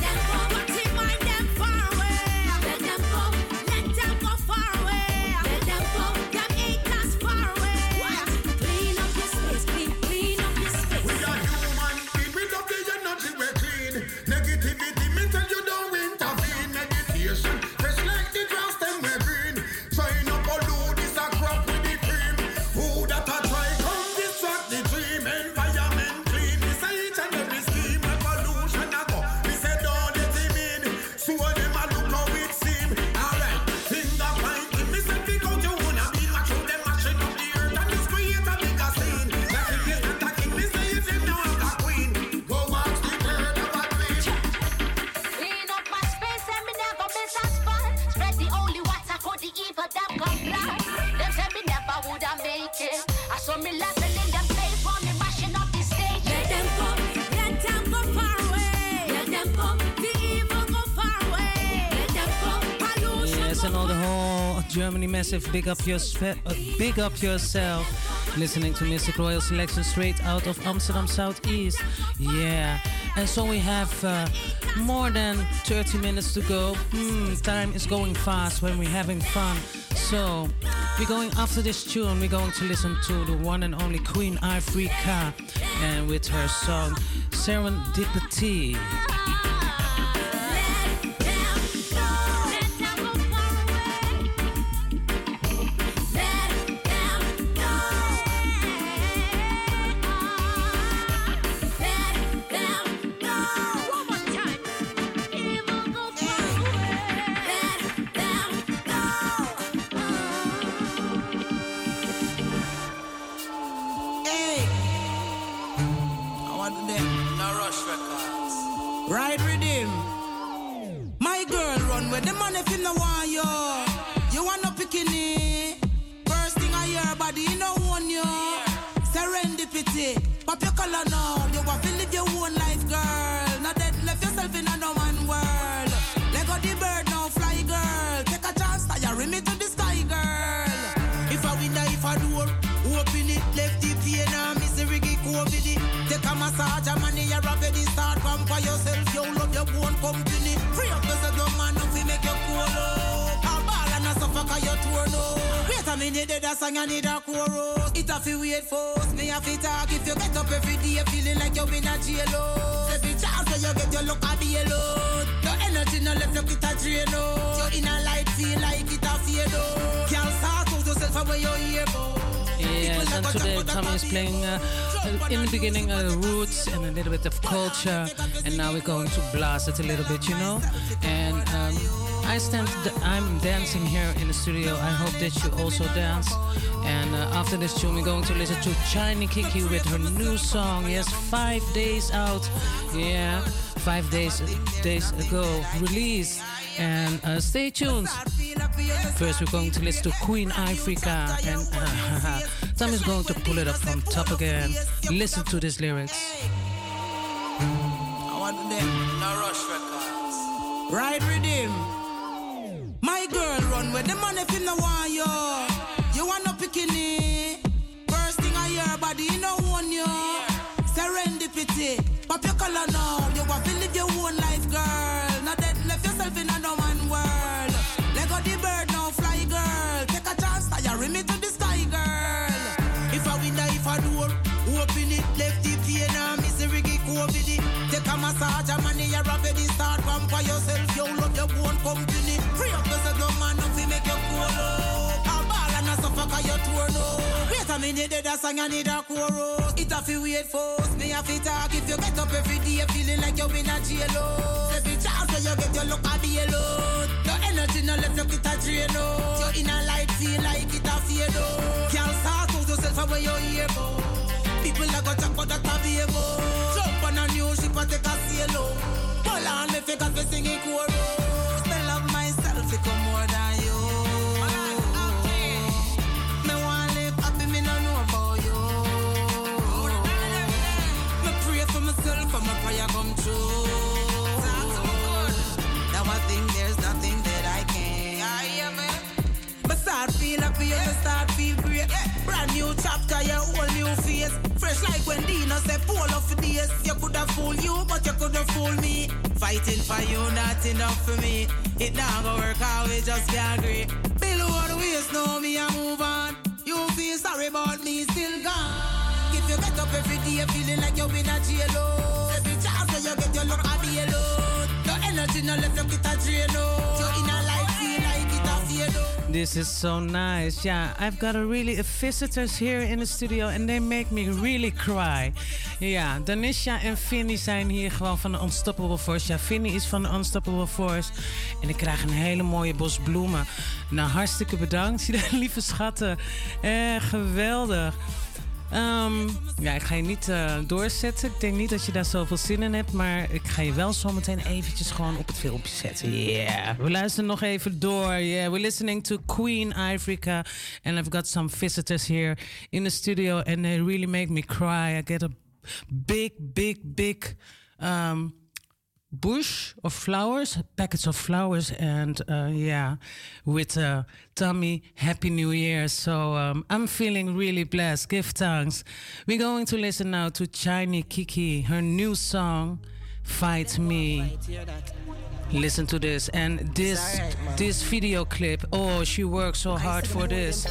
big up, your uh, big up yourself. Listening to Mistic Royal Selection straight out of Amsterdam Southeast. Yeah. And so we have uh, more than 30 minutes to go. Mm, time is going fast when we're having fun. So we're going after this tune, we're going to listen to the one and only Queen Africa and with her song Serendipity. It a little bit, you know. And um, I stand, I'm dancing here in the studio. I hope that you also dance. And uh, after this tune, we're going to listen to Chiny Kiki with her new song. Yes, five days out. Yeah, five days days ago released. And uh, stay tuned. First, we're going to listen to Queen Africa, and [laughs] uh, Tom going to pull it up from top again. Listen to these lyrics. Ride with him. My girl run with the money if you no want you. You want no bikini. First thing I hear, body you no want you. Serendipity. Pop your color dead a song, I need a chorus. It a fi wait first, me a fi talk. If you get up every day, feeling like you in a jail. Every chance where you get, you look a bail out. Your energy no left, you get a drain out. You in a light, feel like it a fade out. Can't start out yourself from where you hear about. People that got jump out that a be Jump on a new ship and take a sail out. Pull on me figure fi sing it chorus. Start feel great. Eh, brand new chapter, your whole new face. Fresh like when Dina said, full of days. You could have fooled you, but you could have fooled me. Fighting for you, not enough for me. It not gonna work out, we just can't agree. Below the waist, know me, I move on. You feel sorry about me, still gone. If you get up every day feeling like you in a jail. Every chance that you get, you look at the alone. Your energy no left, you get a drain out. You in a This is so nice. Yeah, I've got a really a visitors here in the studio and they make me really cry. Ja, Danisha en Finny zijn hier gewoon van de Unstoppable Force. Ja, Finny is van de Unstoppable Force. En ik krijg een hele mooie bos bloemen. Nou, hartstikke bedankt. [laughs] Lieve schatten. Eh, geweldig. Ehm, ja, ik ga je niet eh, doorzetten. Ik denk niet dat je daar zoveel zin in hebt. Maar ik ga je wel zometeen eventjes gewoon op het filmpje zetten. Yeah. We luisteren nog even door. Yeah, we're listening to Queen Africa. And I've got some visitors here in the studio. And they really make me cry. I get a big, big, big... Um, bush of flowers, packets of flowers, and uh, yeah, with uh, Tommy, Happy New Year. So um, I'm feeling really blessed. Give thanks. We're going to listen now to Chiny Kiki, her new song, Fight Me. Listen to this and this this video clip. Oh, she worked so hard for this.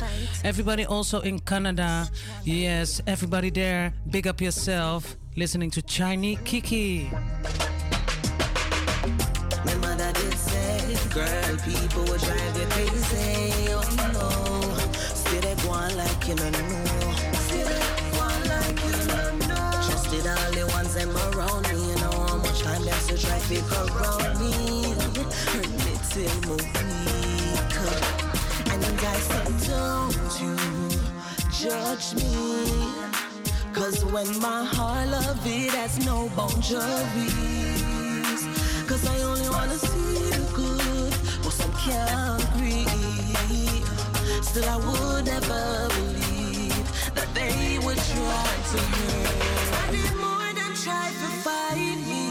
Everybody also in Canada. Yes, everybody there. Big up yourself. Listening to Chiny Kiki. Girl, people will drive you crazy. Oh no, still they go on like you don't know. Still they go on like you don't know. Trusted all the ones them around me. You know how much time them try to around me. Hurt me till me weak. And I said, don't you judge me. Cause when my heart love it has no boundaries. Cause I only wanna see the good, some can't agree. Still, I would never believe that they would try to hurt. I did more than try to fight me.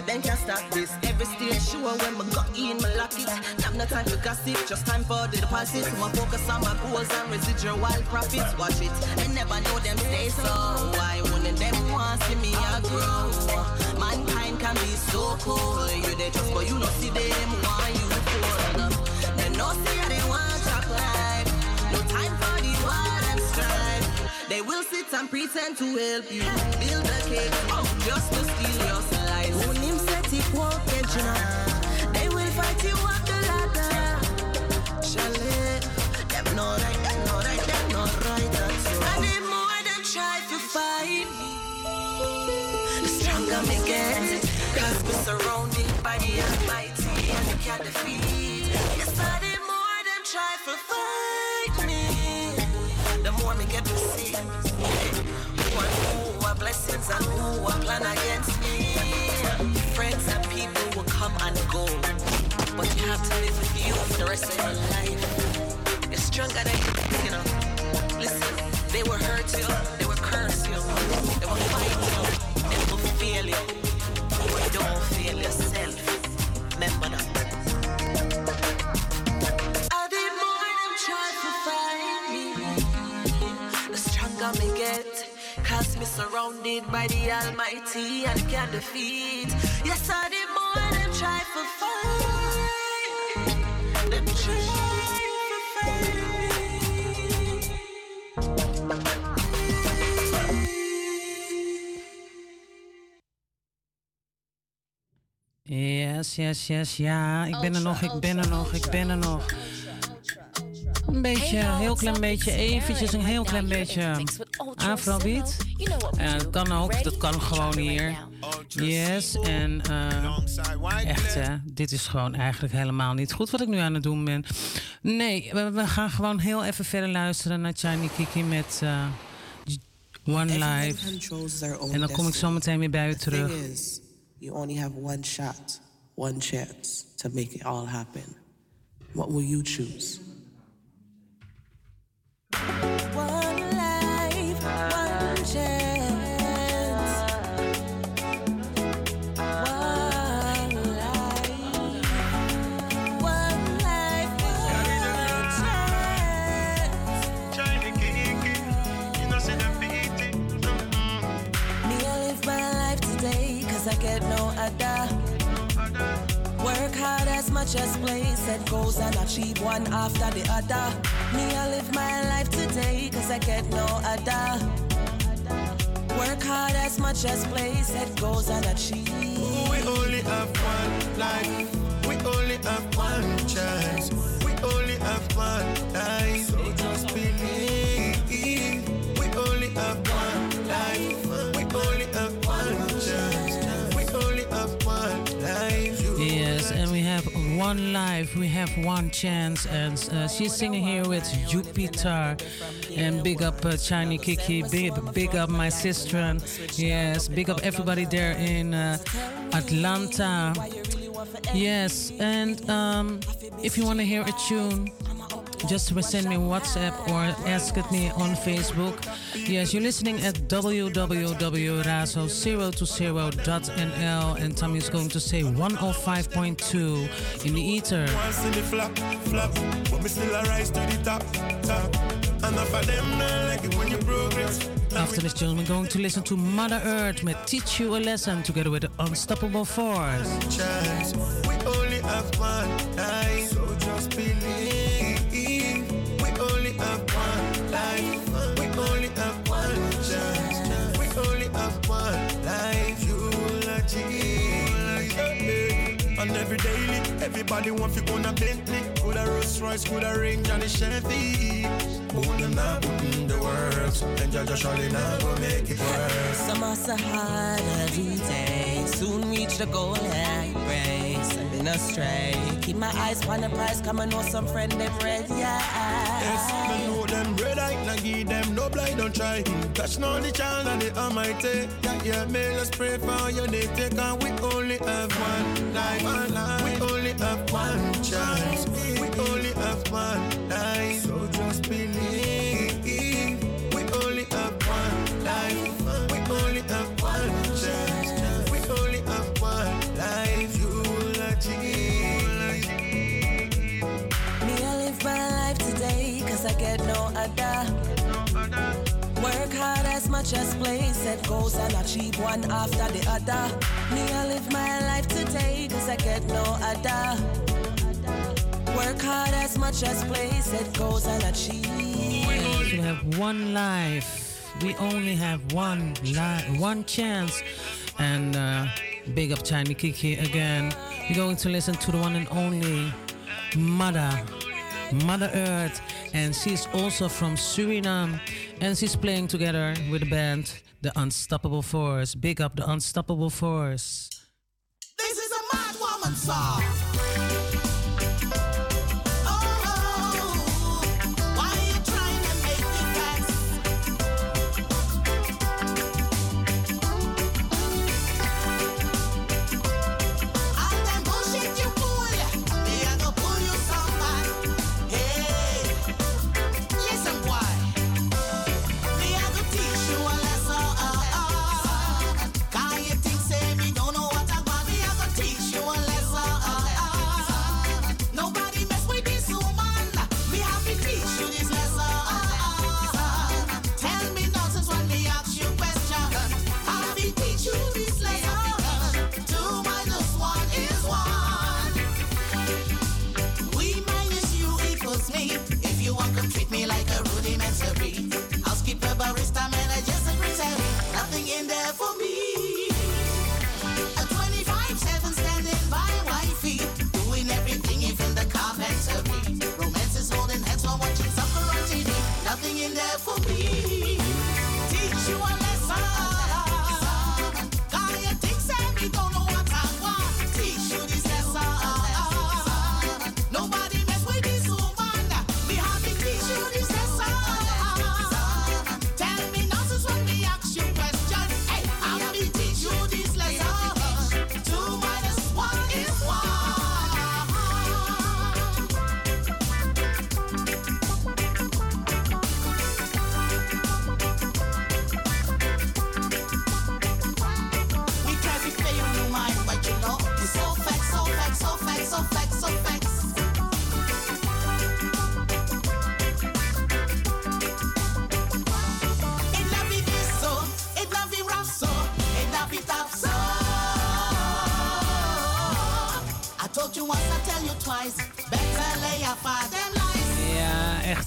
But then can't stop this. Every stage sure when me got in, my lock it. Have no time for gossip, just time for the deposit. So I focus on my goals and residual wild profits. Watch it, I never know them stay so. Why wouldn't them want to see me a grow? Mankind can be so cool. You they just but you not see them why you fall. Them No see how they want top life. No time for the war and strife. They will sit and pretend to help you build a cake just to steal your life. Who him set it walk you know. They will fight you up the ladder. Chalet, them know right, them know right, them know right. That's right. And the more them try to fight me, the stronger me get. Cause we're surrounded by the Almighty and they can't defeat. Yes, I the more them try to fight me, the more me get to see. Who and are blessings and who are plan against me. Friends and people will come and go, but you have to live with you for the rest of your life. You're stronger than you you know. Listen, they will hurt you, they will curse you, they will fight you, they will fail you. But don't fail yourself. Remember that. Surrounded by the Almighty and can defeat. Yes, I did more than try. Them try find Yes, yes, yes, ja. Ik ben er nog, ik ben er nog, ik ben er nog. Een beetje, een heel klein beetje, eventjes een heel klein beetje afrobeat. Ja, dat kan ook, dat kan gewoon hier. Yes, en eh, echt hè, dit is gewoon eigenlijk helemaal niet goed wat ik nu aan het doen ben. Nee, we, we gaan gewoon heel even verder luisteren naar Shiny Kiki met eh, One Life. En dan kom ik zo meteen weer bij u terug. is, you only have one shot, one chance to make it all happen. What will you choose? One much as play, set goals and achieve one after the other. Me, I live my life today, cause I get no other. Work hard as much as play, set goals and achieve. We only have one life. We only have one chance. We only have one life. One life, we have one chance, and uh, she's singing here with Jupiter. And big up uh, Kiki, big, big up my sister, yes, big up everybody there in uh, Atlanta. Yes, and um, if you want to hear a tune, just send me WhatsApp or ask it me on Facebook. Yes, you're listening at www.razo020.nl and Tommy is going to say 105.2 in the ether. Once in the flap, flap, but me still a rise to the top, top. And enough of them not like it when you progress. After this tune, we're going to listen to Mother Earth with Teach You a Lesson together with the Unstoppable Force. chance. We only have one life, so just believe. And every daily, everybody want to own a Bentley. Could a Rolls Royce, could a Range and a Chevy. But them not putting the works, Jah Jah surely not gonna make it work. Some hustle hard every day, soon reach the goal I embrace. I've been astray. Keep my eyes on the prize, come and know some friend they've read, yeah. Yes, me know them red eye, now give them no blind, don't try. Touch not the child and the almighty. Yeah, yeah, may let's pray for your day. Take on, we only have one life. One life. We only have one chance. We only have one life. So just believe. Other. Work hard as much as play, set goals and achieve one after the other. Me, I live my life today, cause I get no other. work hard as much as play, said goals and achieve. We have one life. We only have one life, one chance. And uh, big up Tiny Kiki again. We're going to listen to the one and only Mother, Mother Earth. And she's also from Suriname. And she's playing together with the band The Unstoppable Force. Big up The Unstoppable Force. This is a mad woman song.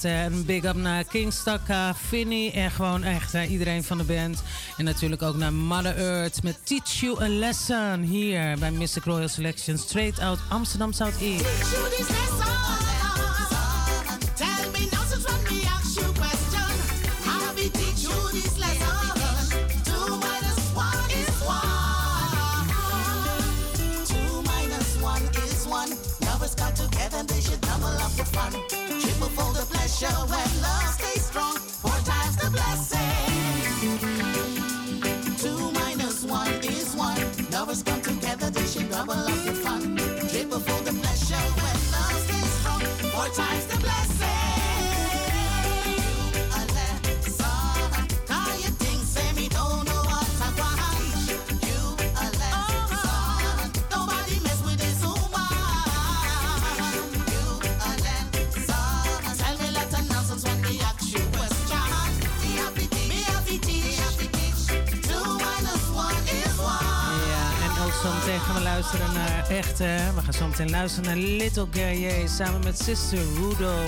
Een big up naar King Stakka, Finny en gewoon echt iedereen van de band. En natuurlijk ook naar Mother Earth met Teach You a Lesson hier bij Mystic Royal Selection, straight out Amsterdam South We gaan zo meteen luisteren naar Little Guerrier samen met Sister Rudo.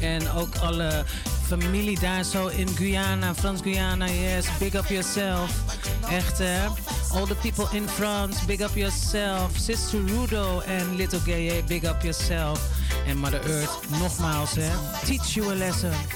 En ook alle familie daar zo in Guyana, Frans Guyana. Yes, big up yourself. Echt All the people in France, big up yourself. Sister Rudo en Little Guerrier, big up yourself. En Mother Earth, nogmaals hè. Teach you a lesson.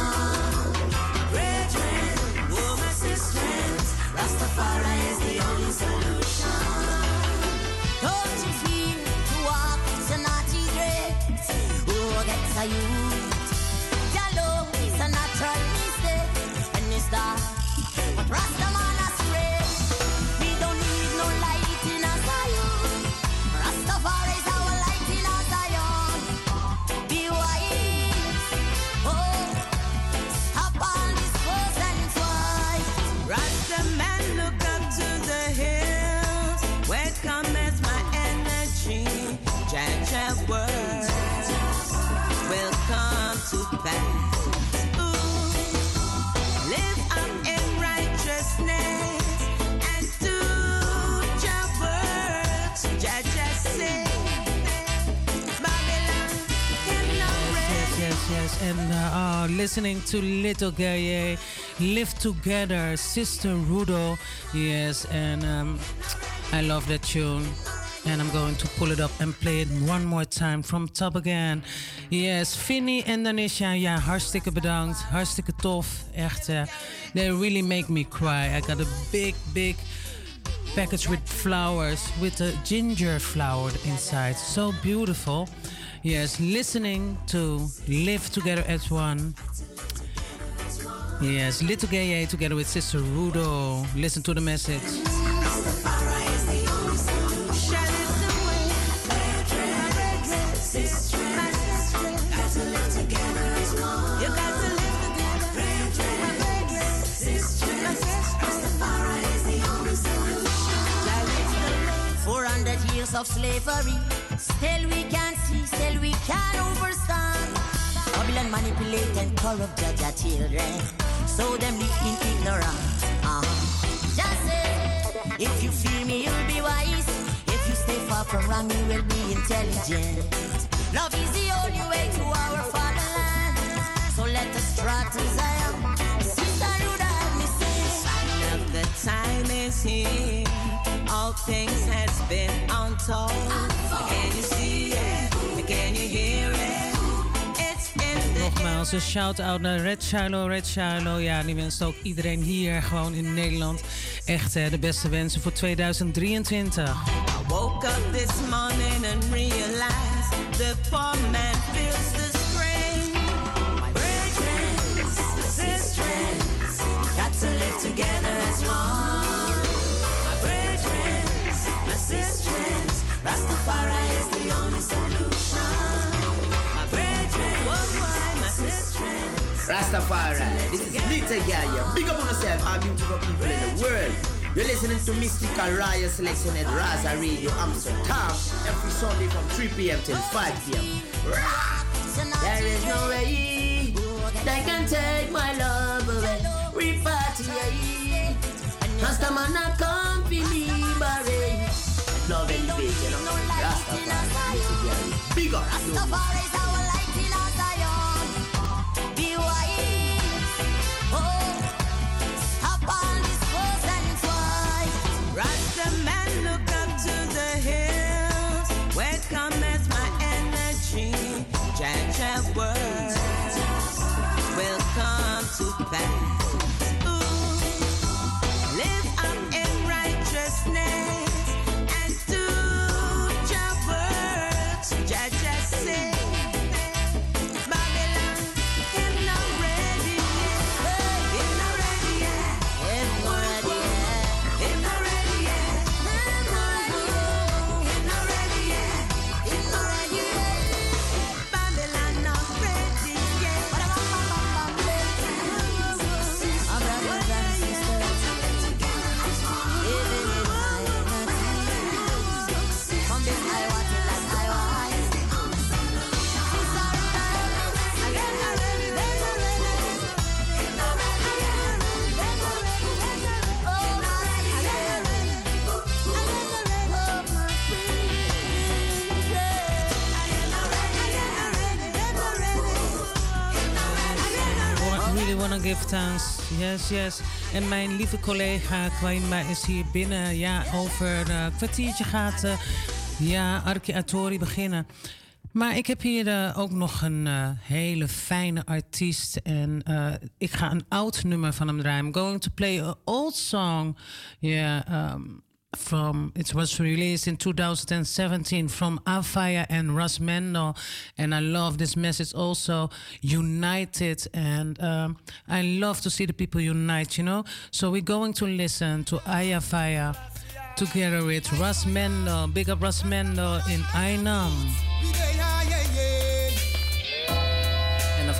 Who And listening to Little Gaye, Live Together, Sister Rudo. Yes, and um, I love that tune. And I'm going to pull it up and play it one more time from top again. Yes, Finny Indonesia. Ja, hartstikke bedankt. Hartstikke tof. Echt, eh, they really make me cry. I got a big, big package with flowers, with a ginger flower inside. So beautiful. Yes, listening to Live Together as One. Yes, Little Gaye together with Sister Rudo. Listen to the message. Of slavery. Still we can see, still we can overstand. Babylon manipulate and corrupt judge our children. So them live in ignorance. Uh-huh. Just say, if you fear me, you'll be wise. Far from wrong, you will be intelligent. Love is the only way to our fatherland. So let us try to Zion. Sister Luda, me say. The time is here. All things has been untold. Nogmaals, een shout-out naar Red Shiloh, Red Shiloh. Ja, die wenst ook iedereen hier gewoon in Nederland echt eh, de beste wensen voor 2023. I woke up this morning and realized the poor man feels the strain. My brethren, sisters, got to live together as one. My brethren, my sisters, Rastafari is Rastafari, this is Little Gaia. Big up on yourself, our beautiful people in the world. You're listening to Mystical Riot Selection at Razo Radio Amsterdam every Sunday from 3 p.m. till 5 p.m. There is no way they can take my love away. Repatriate. Rastaman a come for liberate. Love elevate, you know. Rastafari. Big up. Yes, yes. En mijn lieve collega Kwaima is hier binnen. Ja, over een kwartiertje gaat uh, ja, Arki beginnen. Maar ik heb hier uh, ook nog een hele fijne artiest. En ik ga een oud nummer van hem draaien. I'm going to play an old song. Yeah, um, from it was released in 2017 from Afaya and Russ Mendel. And I love this message also. United. And um, I love to see the people unite, you know. So we're going to listen to Ayafaya together with Russ Mendel. Big up Russ Mendel in Ainam.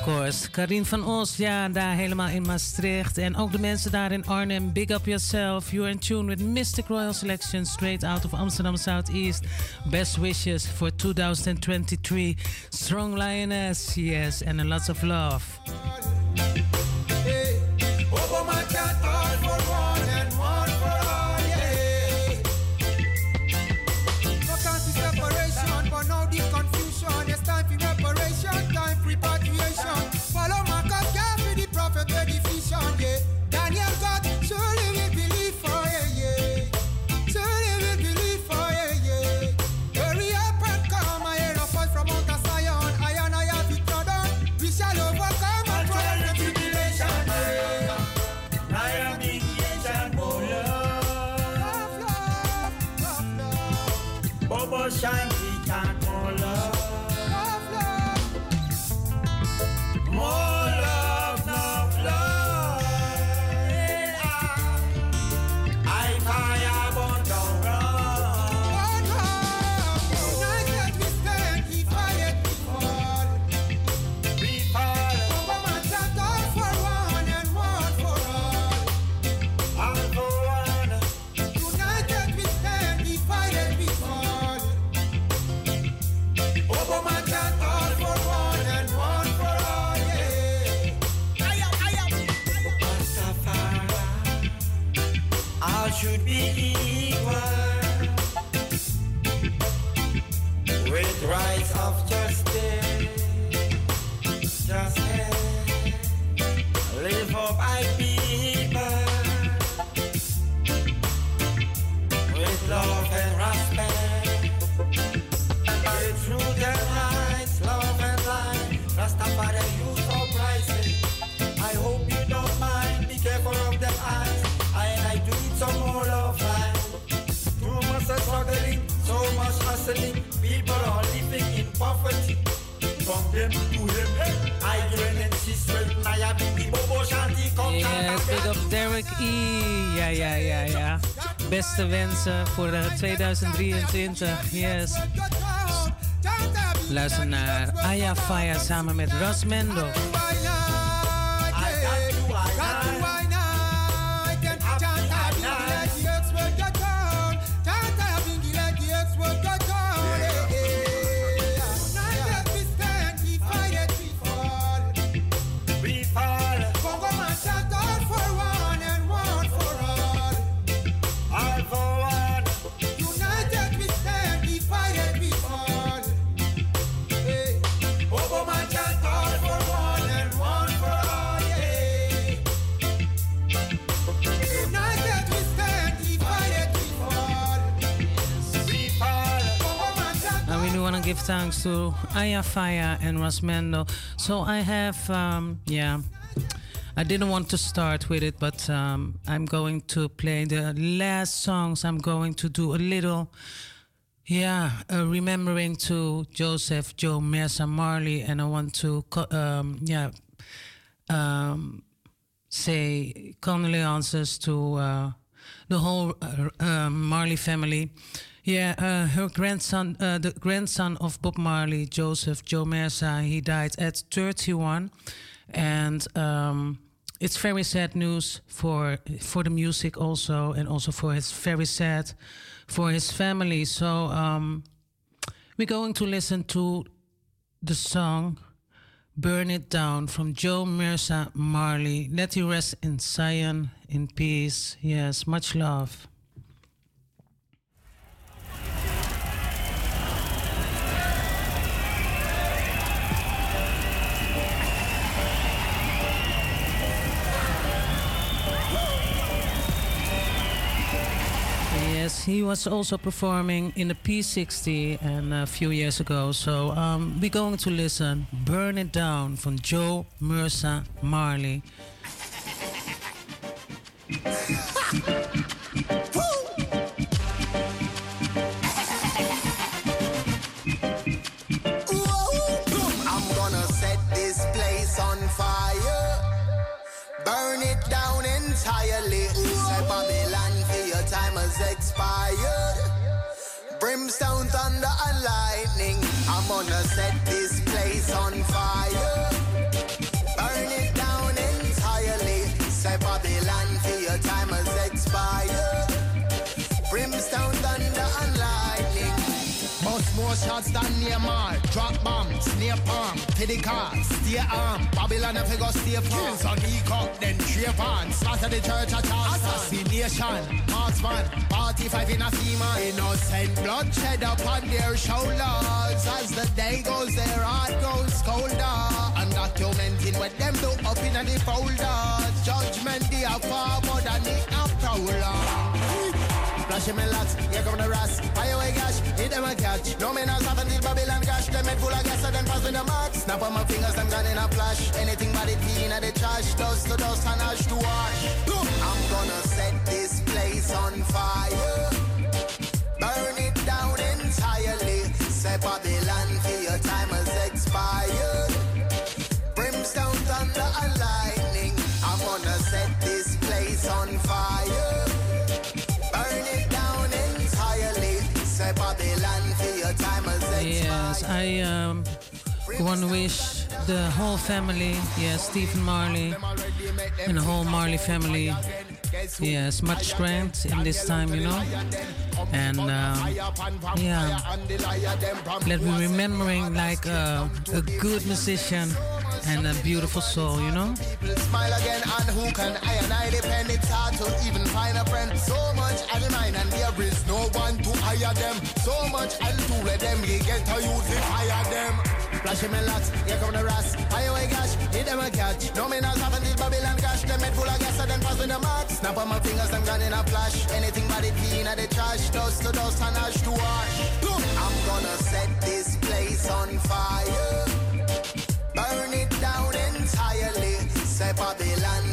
Course, Karin van Os, ja, daar helemaal in Maastricht. En ook de mensen daar in Arnhem. Big up yourself. You're in tune with Mystic Royal Selection straight out of Amsterdam Southeast. Best wishes for 2023. Strong Lioness, yes, and a lots of love. With rights of justice. justice live for I people, with love and respect. They through their lights, love and light, Rastafari youth uprising. I hope you don't mind, be careful of the eyes. I and I do it some more love line. Too much struggling, so much hustling. prophetic from them to him. I learn and see strength. I am Bobo Shanti. Yes, big up Derek E. Ja, ja, ja, ja. Beste wensen voor 2023. Yes. Luister naar Aya Faya samen met Ras Mendo. Give thanks to Ayafaya and Rasmendo. So I have, um, yeah, I didn't want to start with it, but um, I'm going to play the last songs. I'm going to do a little, yeah, uh, remembering to Joseph, Jo, Mersa, Marley, and I want to, um, yeah, um, say condolences to uh, the whole uh, uh Marley family. Yeah, uh, her grandson, uh, the grandson of Bob Marley, Joseph Jo Mersa, he died at 31, and um, it's very sad news for for the music also, and also for his very sad for his family. So um, we're going to listen to the song "Burn It Down" from Jo Mersa Marley. Let you rest in Zion in peace. Yes, much love. He was also performing in the P60 and a few years ago. So um, we're going to listen "Burn It Down" from Jo Mersa Marley. I'm your expired. Brimstone, thunder, and lightning. I'm gonna set this place on fire. Burn it down entirely. Say Babylon for your time has expired. Brimstone, thunder, and lightning. Bust more shots than. Drop bombs, near palm, to the car, stay arm. Babylon if you go stay farm. Kills on e-cup, then trip on. The church at. Assassination, marksman, party five in a female. Innocent bloodshed upon their shoulders. As the day goes, their heart goes colder. Undocumented what them do up in the folder. Judgment day are far more than the prowler. Here come the rats. Gash, hit them a catch. No man has Babylon head full of gas, so then pass me the. Snap on my fingers, gone in a flash. Anything but it the trash. Dust to dust and ash to. I'm gonna set this place on fire. Burn it down entirely. Say Babylon to wish the whole family, yes, Stephen Marley and the whole Marley family, yes, much strength in this time, you know. And um, yeah, let me remembering like uh, a good musician and a beautiful soul, you know. Smile again and who can I and I depend? It's hard to even find a friend. So much the mind and there is no one to hire them. So much let them. Get to use it hire them flashing my locks. Here come the rats. I away gosh hit them a catch. No man has happened till Babylon cash them head full of gas and then pass me the mark snap on my fingers them gone in a flash. Anything but it clean at the trash. Dust to dust and ash to ash I'm gonna set this place on fire. Burn it down entirely. Say Babylon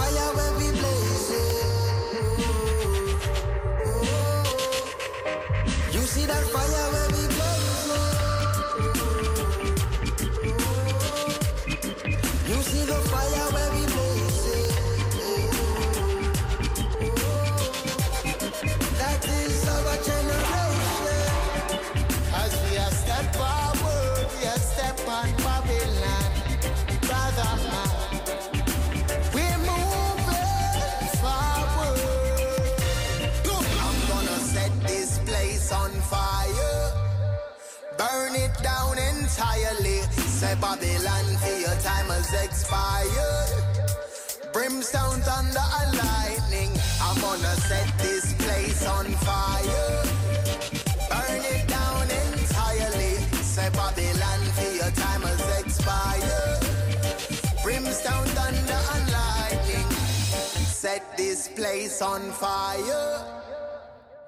see entirely. Say Babylon for your time has expired. Brimstone, thunder, and lightning. I'm gonna set this place on fire. Burn it down entirely. Say Babylon for your time has expired. Brimstone, thunder, and lightning. Set this place on fire.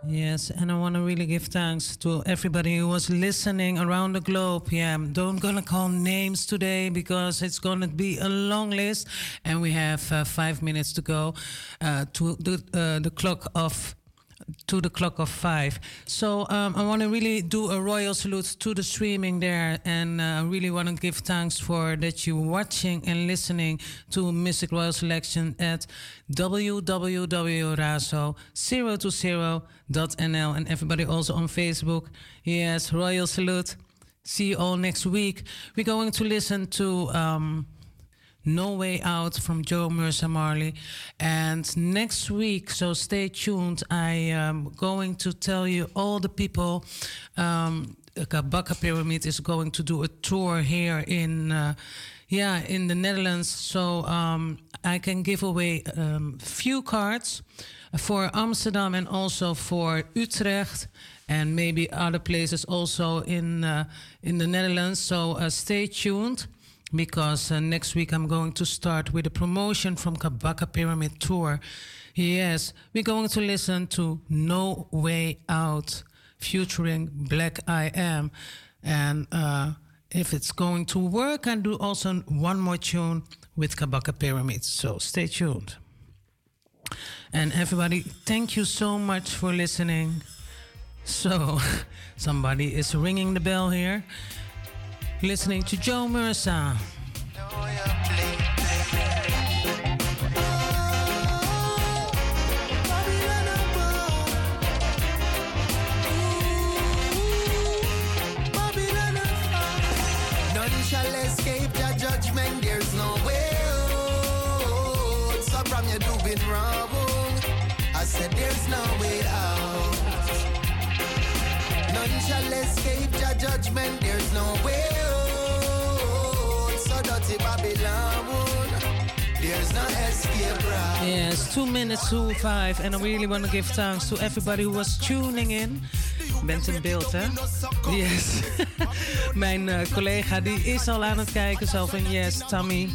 Yes, and I want to really give thanks to everybody who was listening around the globe. Yeah, I'm don't gonna call names today because it's gonna be a long list, and we have uh, five minutes to go uh, to the uh, the clock of to the clock of five. So um, I want to really do a royal salute to the streaming there, and I really want to give thanks for that you watching and listening to Mistic Royal Selection at www.razo020.nl and everybody also on Facebook. Yes, royal salute. See you all next week. We're going to listen to. Um, no Way Out from Jo Mersa Marley. And next week, so stay tuned, I am going to tell you all the people um, Kabaka Pyramid is going to do a tour here in, uh, yeah, in the Netherlands. So um, I can give away um, few cards for Amsterdam and also for Utrecht and maybe other places also in uh, in the Netherlands. So uh, stay tuned because uh, next week I'm going to start with a promotion from Kabaka Pyramid Tour. Yes, we're going to listen to No Way Out featuring Black I Am. And uh, if it's going to work, I'll do also one more tune with Kabaka Pyramid. So stay tuned. And everybody, thank you so much for listening. So, [laughs] somebody is ringing the bell here. Listening to Jo Mersa. Yes, two minutes to five. And I really want to give thanks to everybody who was tuning in. Bent in beeld, hè? Yes. [laughs] Mijn eh, collega die is al aan het kijken. Zo van, yes, Tammy.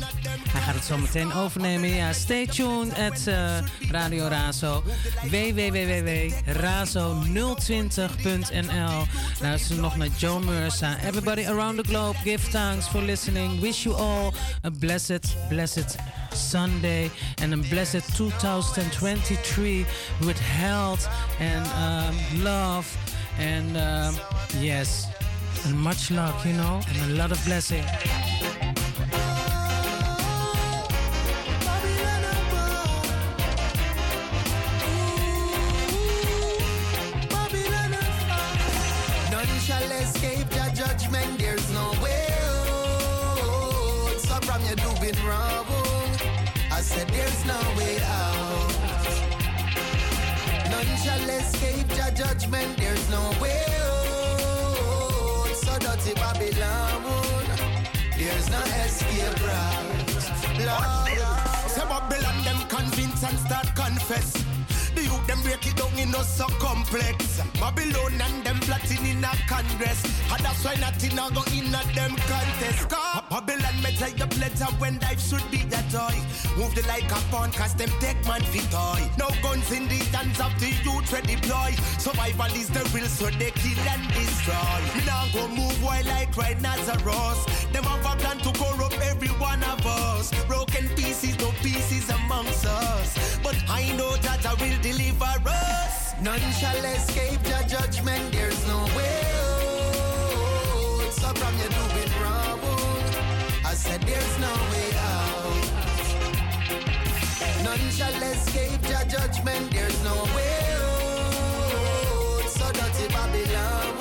Hij gaat het zo meteen overnemen. Ja, stay tuned at eh, Radio Razo. www.razo020.nl Luister nog naar Joe Mercer. Everybody around the globe, give thanks for listening. Wish you all a blessed, blessed Sunday and a blessed 2023 with health and um, love and um, yes, and much luck, you know, and a lot of blessing. Judgment, there's no way them break it down in no so complex. Babylon and them plotting in a congress. And that's why nothing a go in a them contest. Cause Babylon me tell you pleasure when life should be a toy. Move the like a pawn cause them take man toy. No guns in the hands of the youth we deploy. Survival is the real so they kill and destroy. Me now go move while like right Nazareth. Them have a plan to corrupt every one of us. Broken pieces, no pieces amongst us. But I know that I will deliver us. None shall escape the judgment, there's no way out. So from you doing wrong, I said there's no way out. None shall escape the judgment, there's no way out. So dirty Babylon,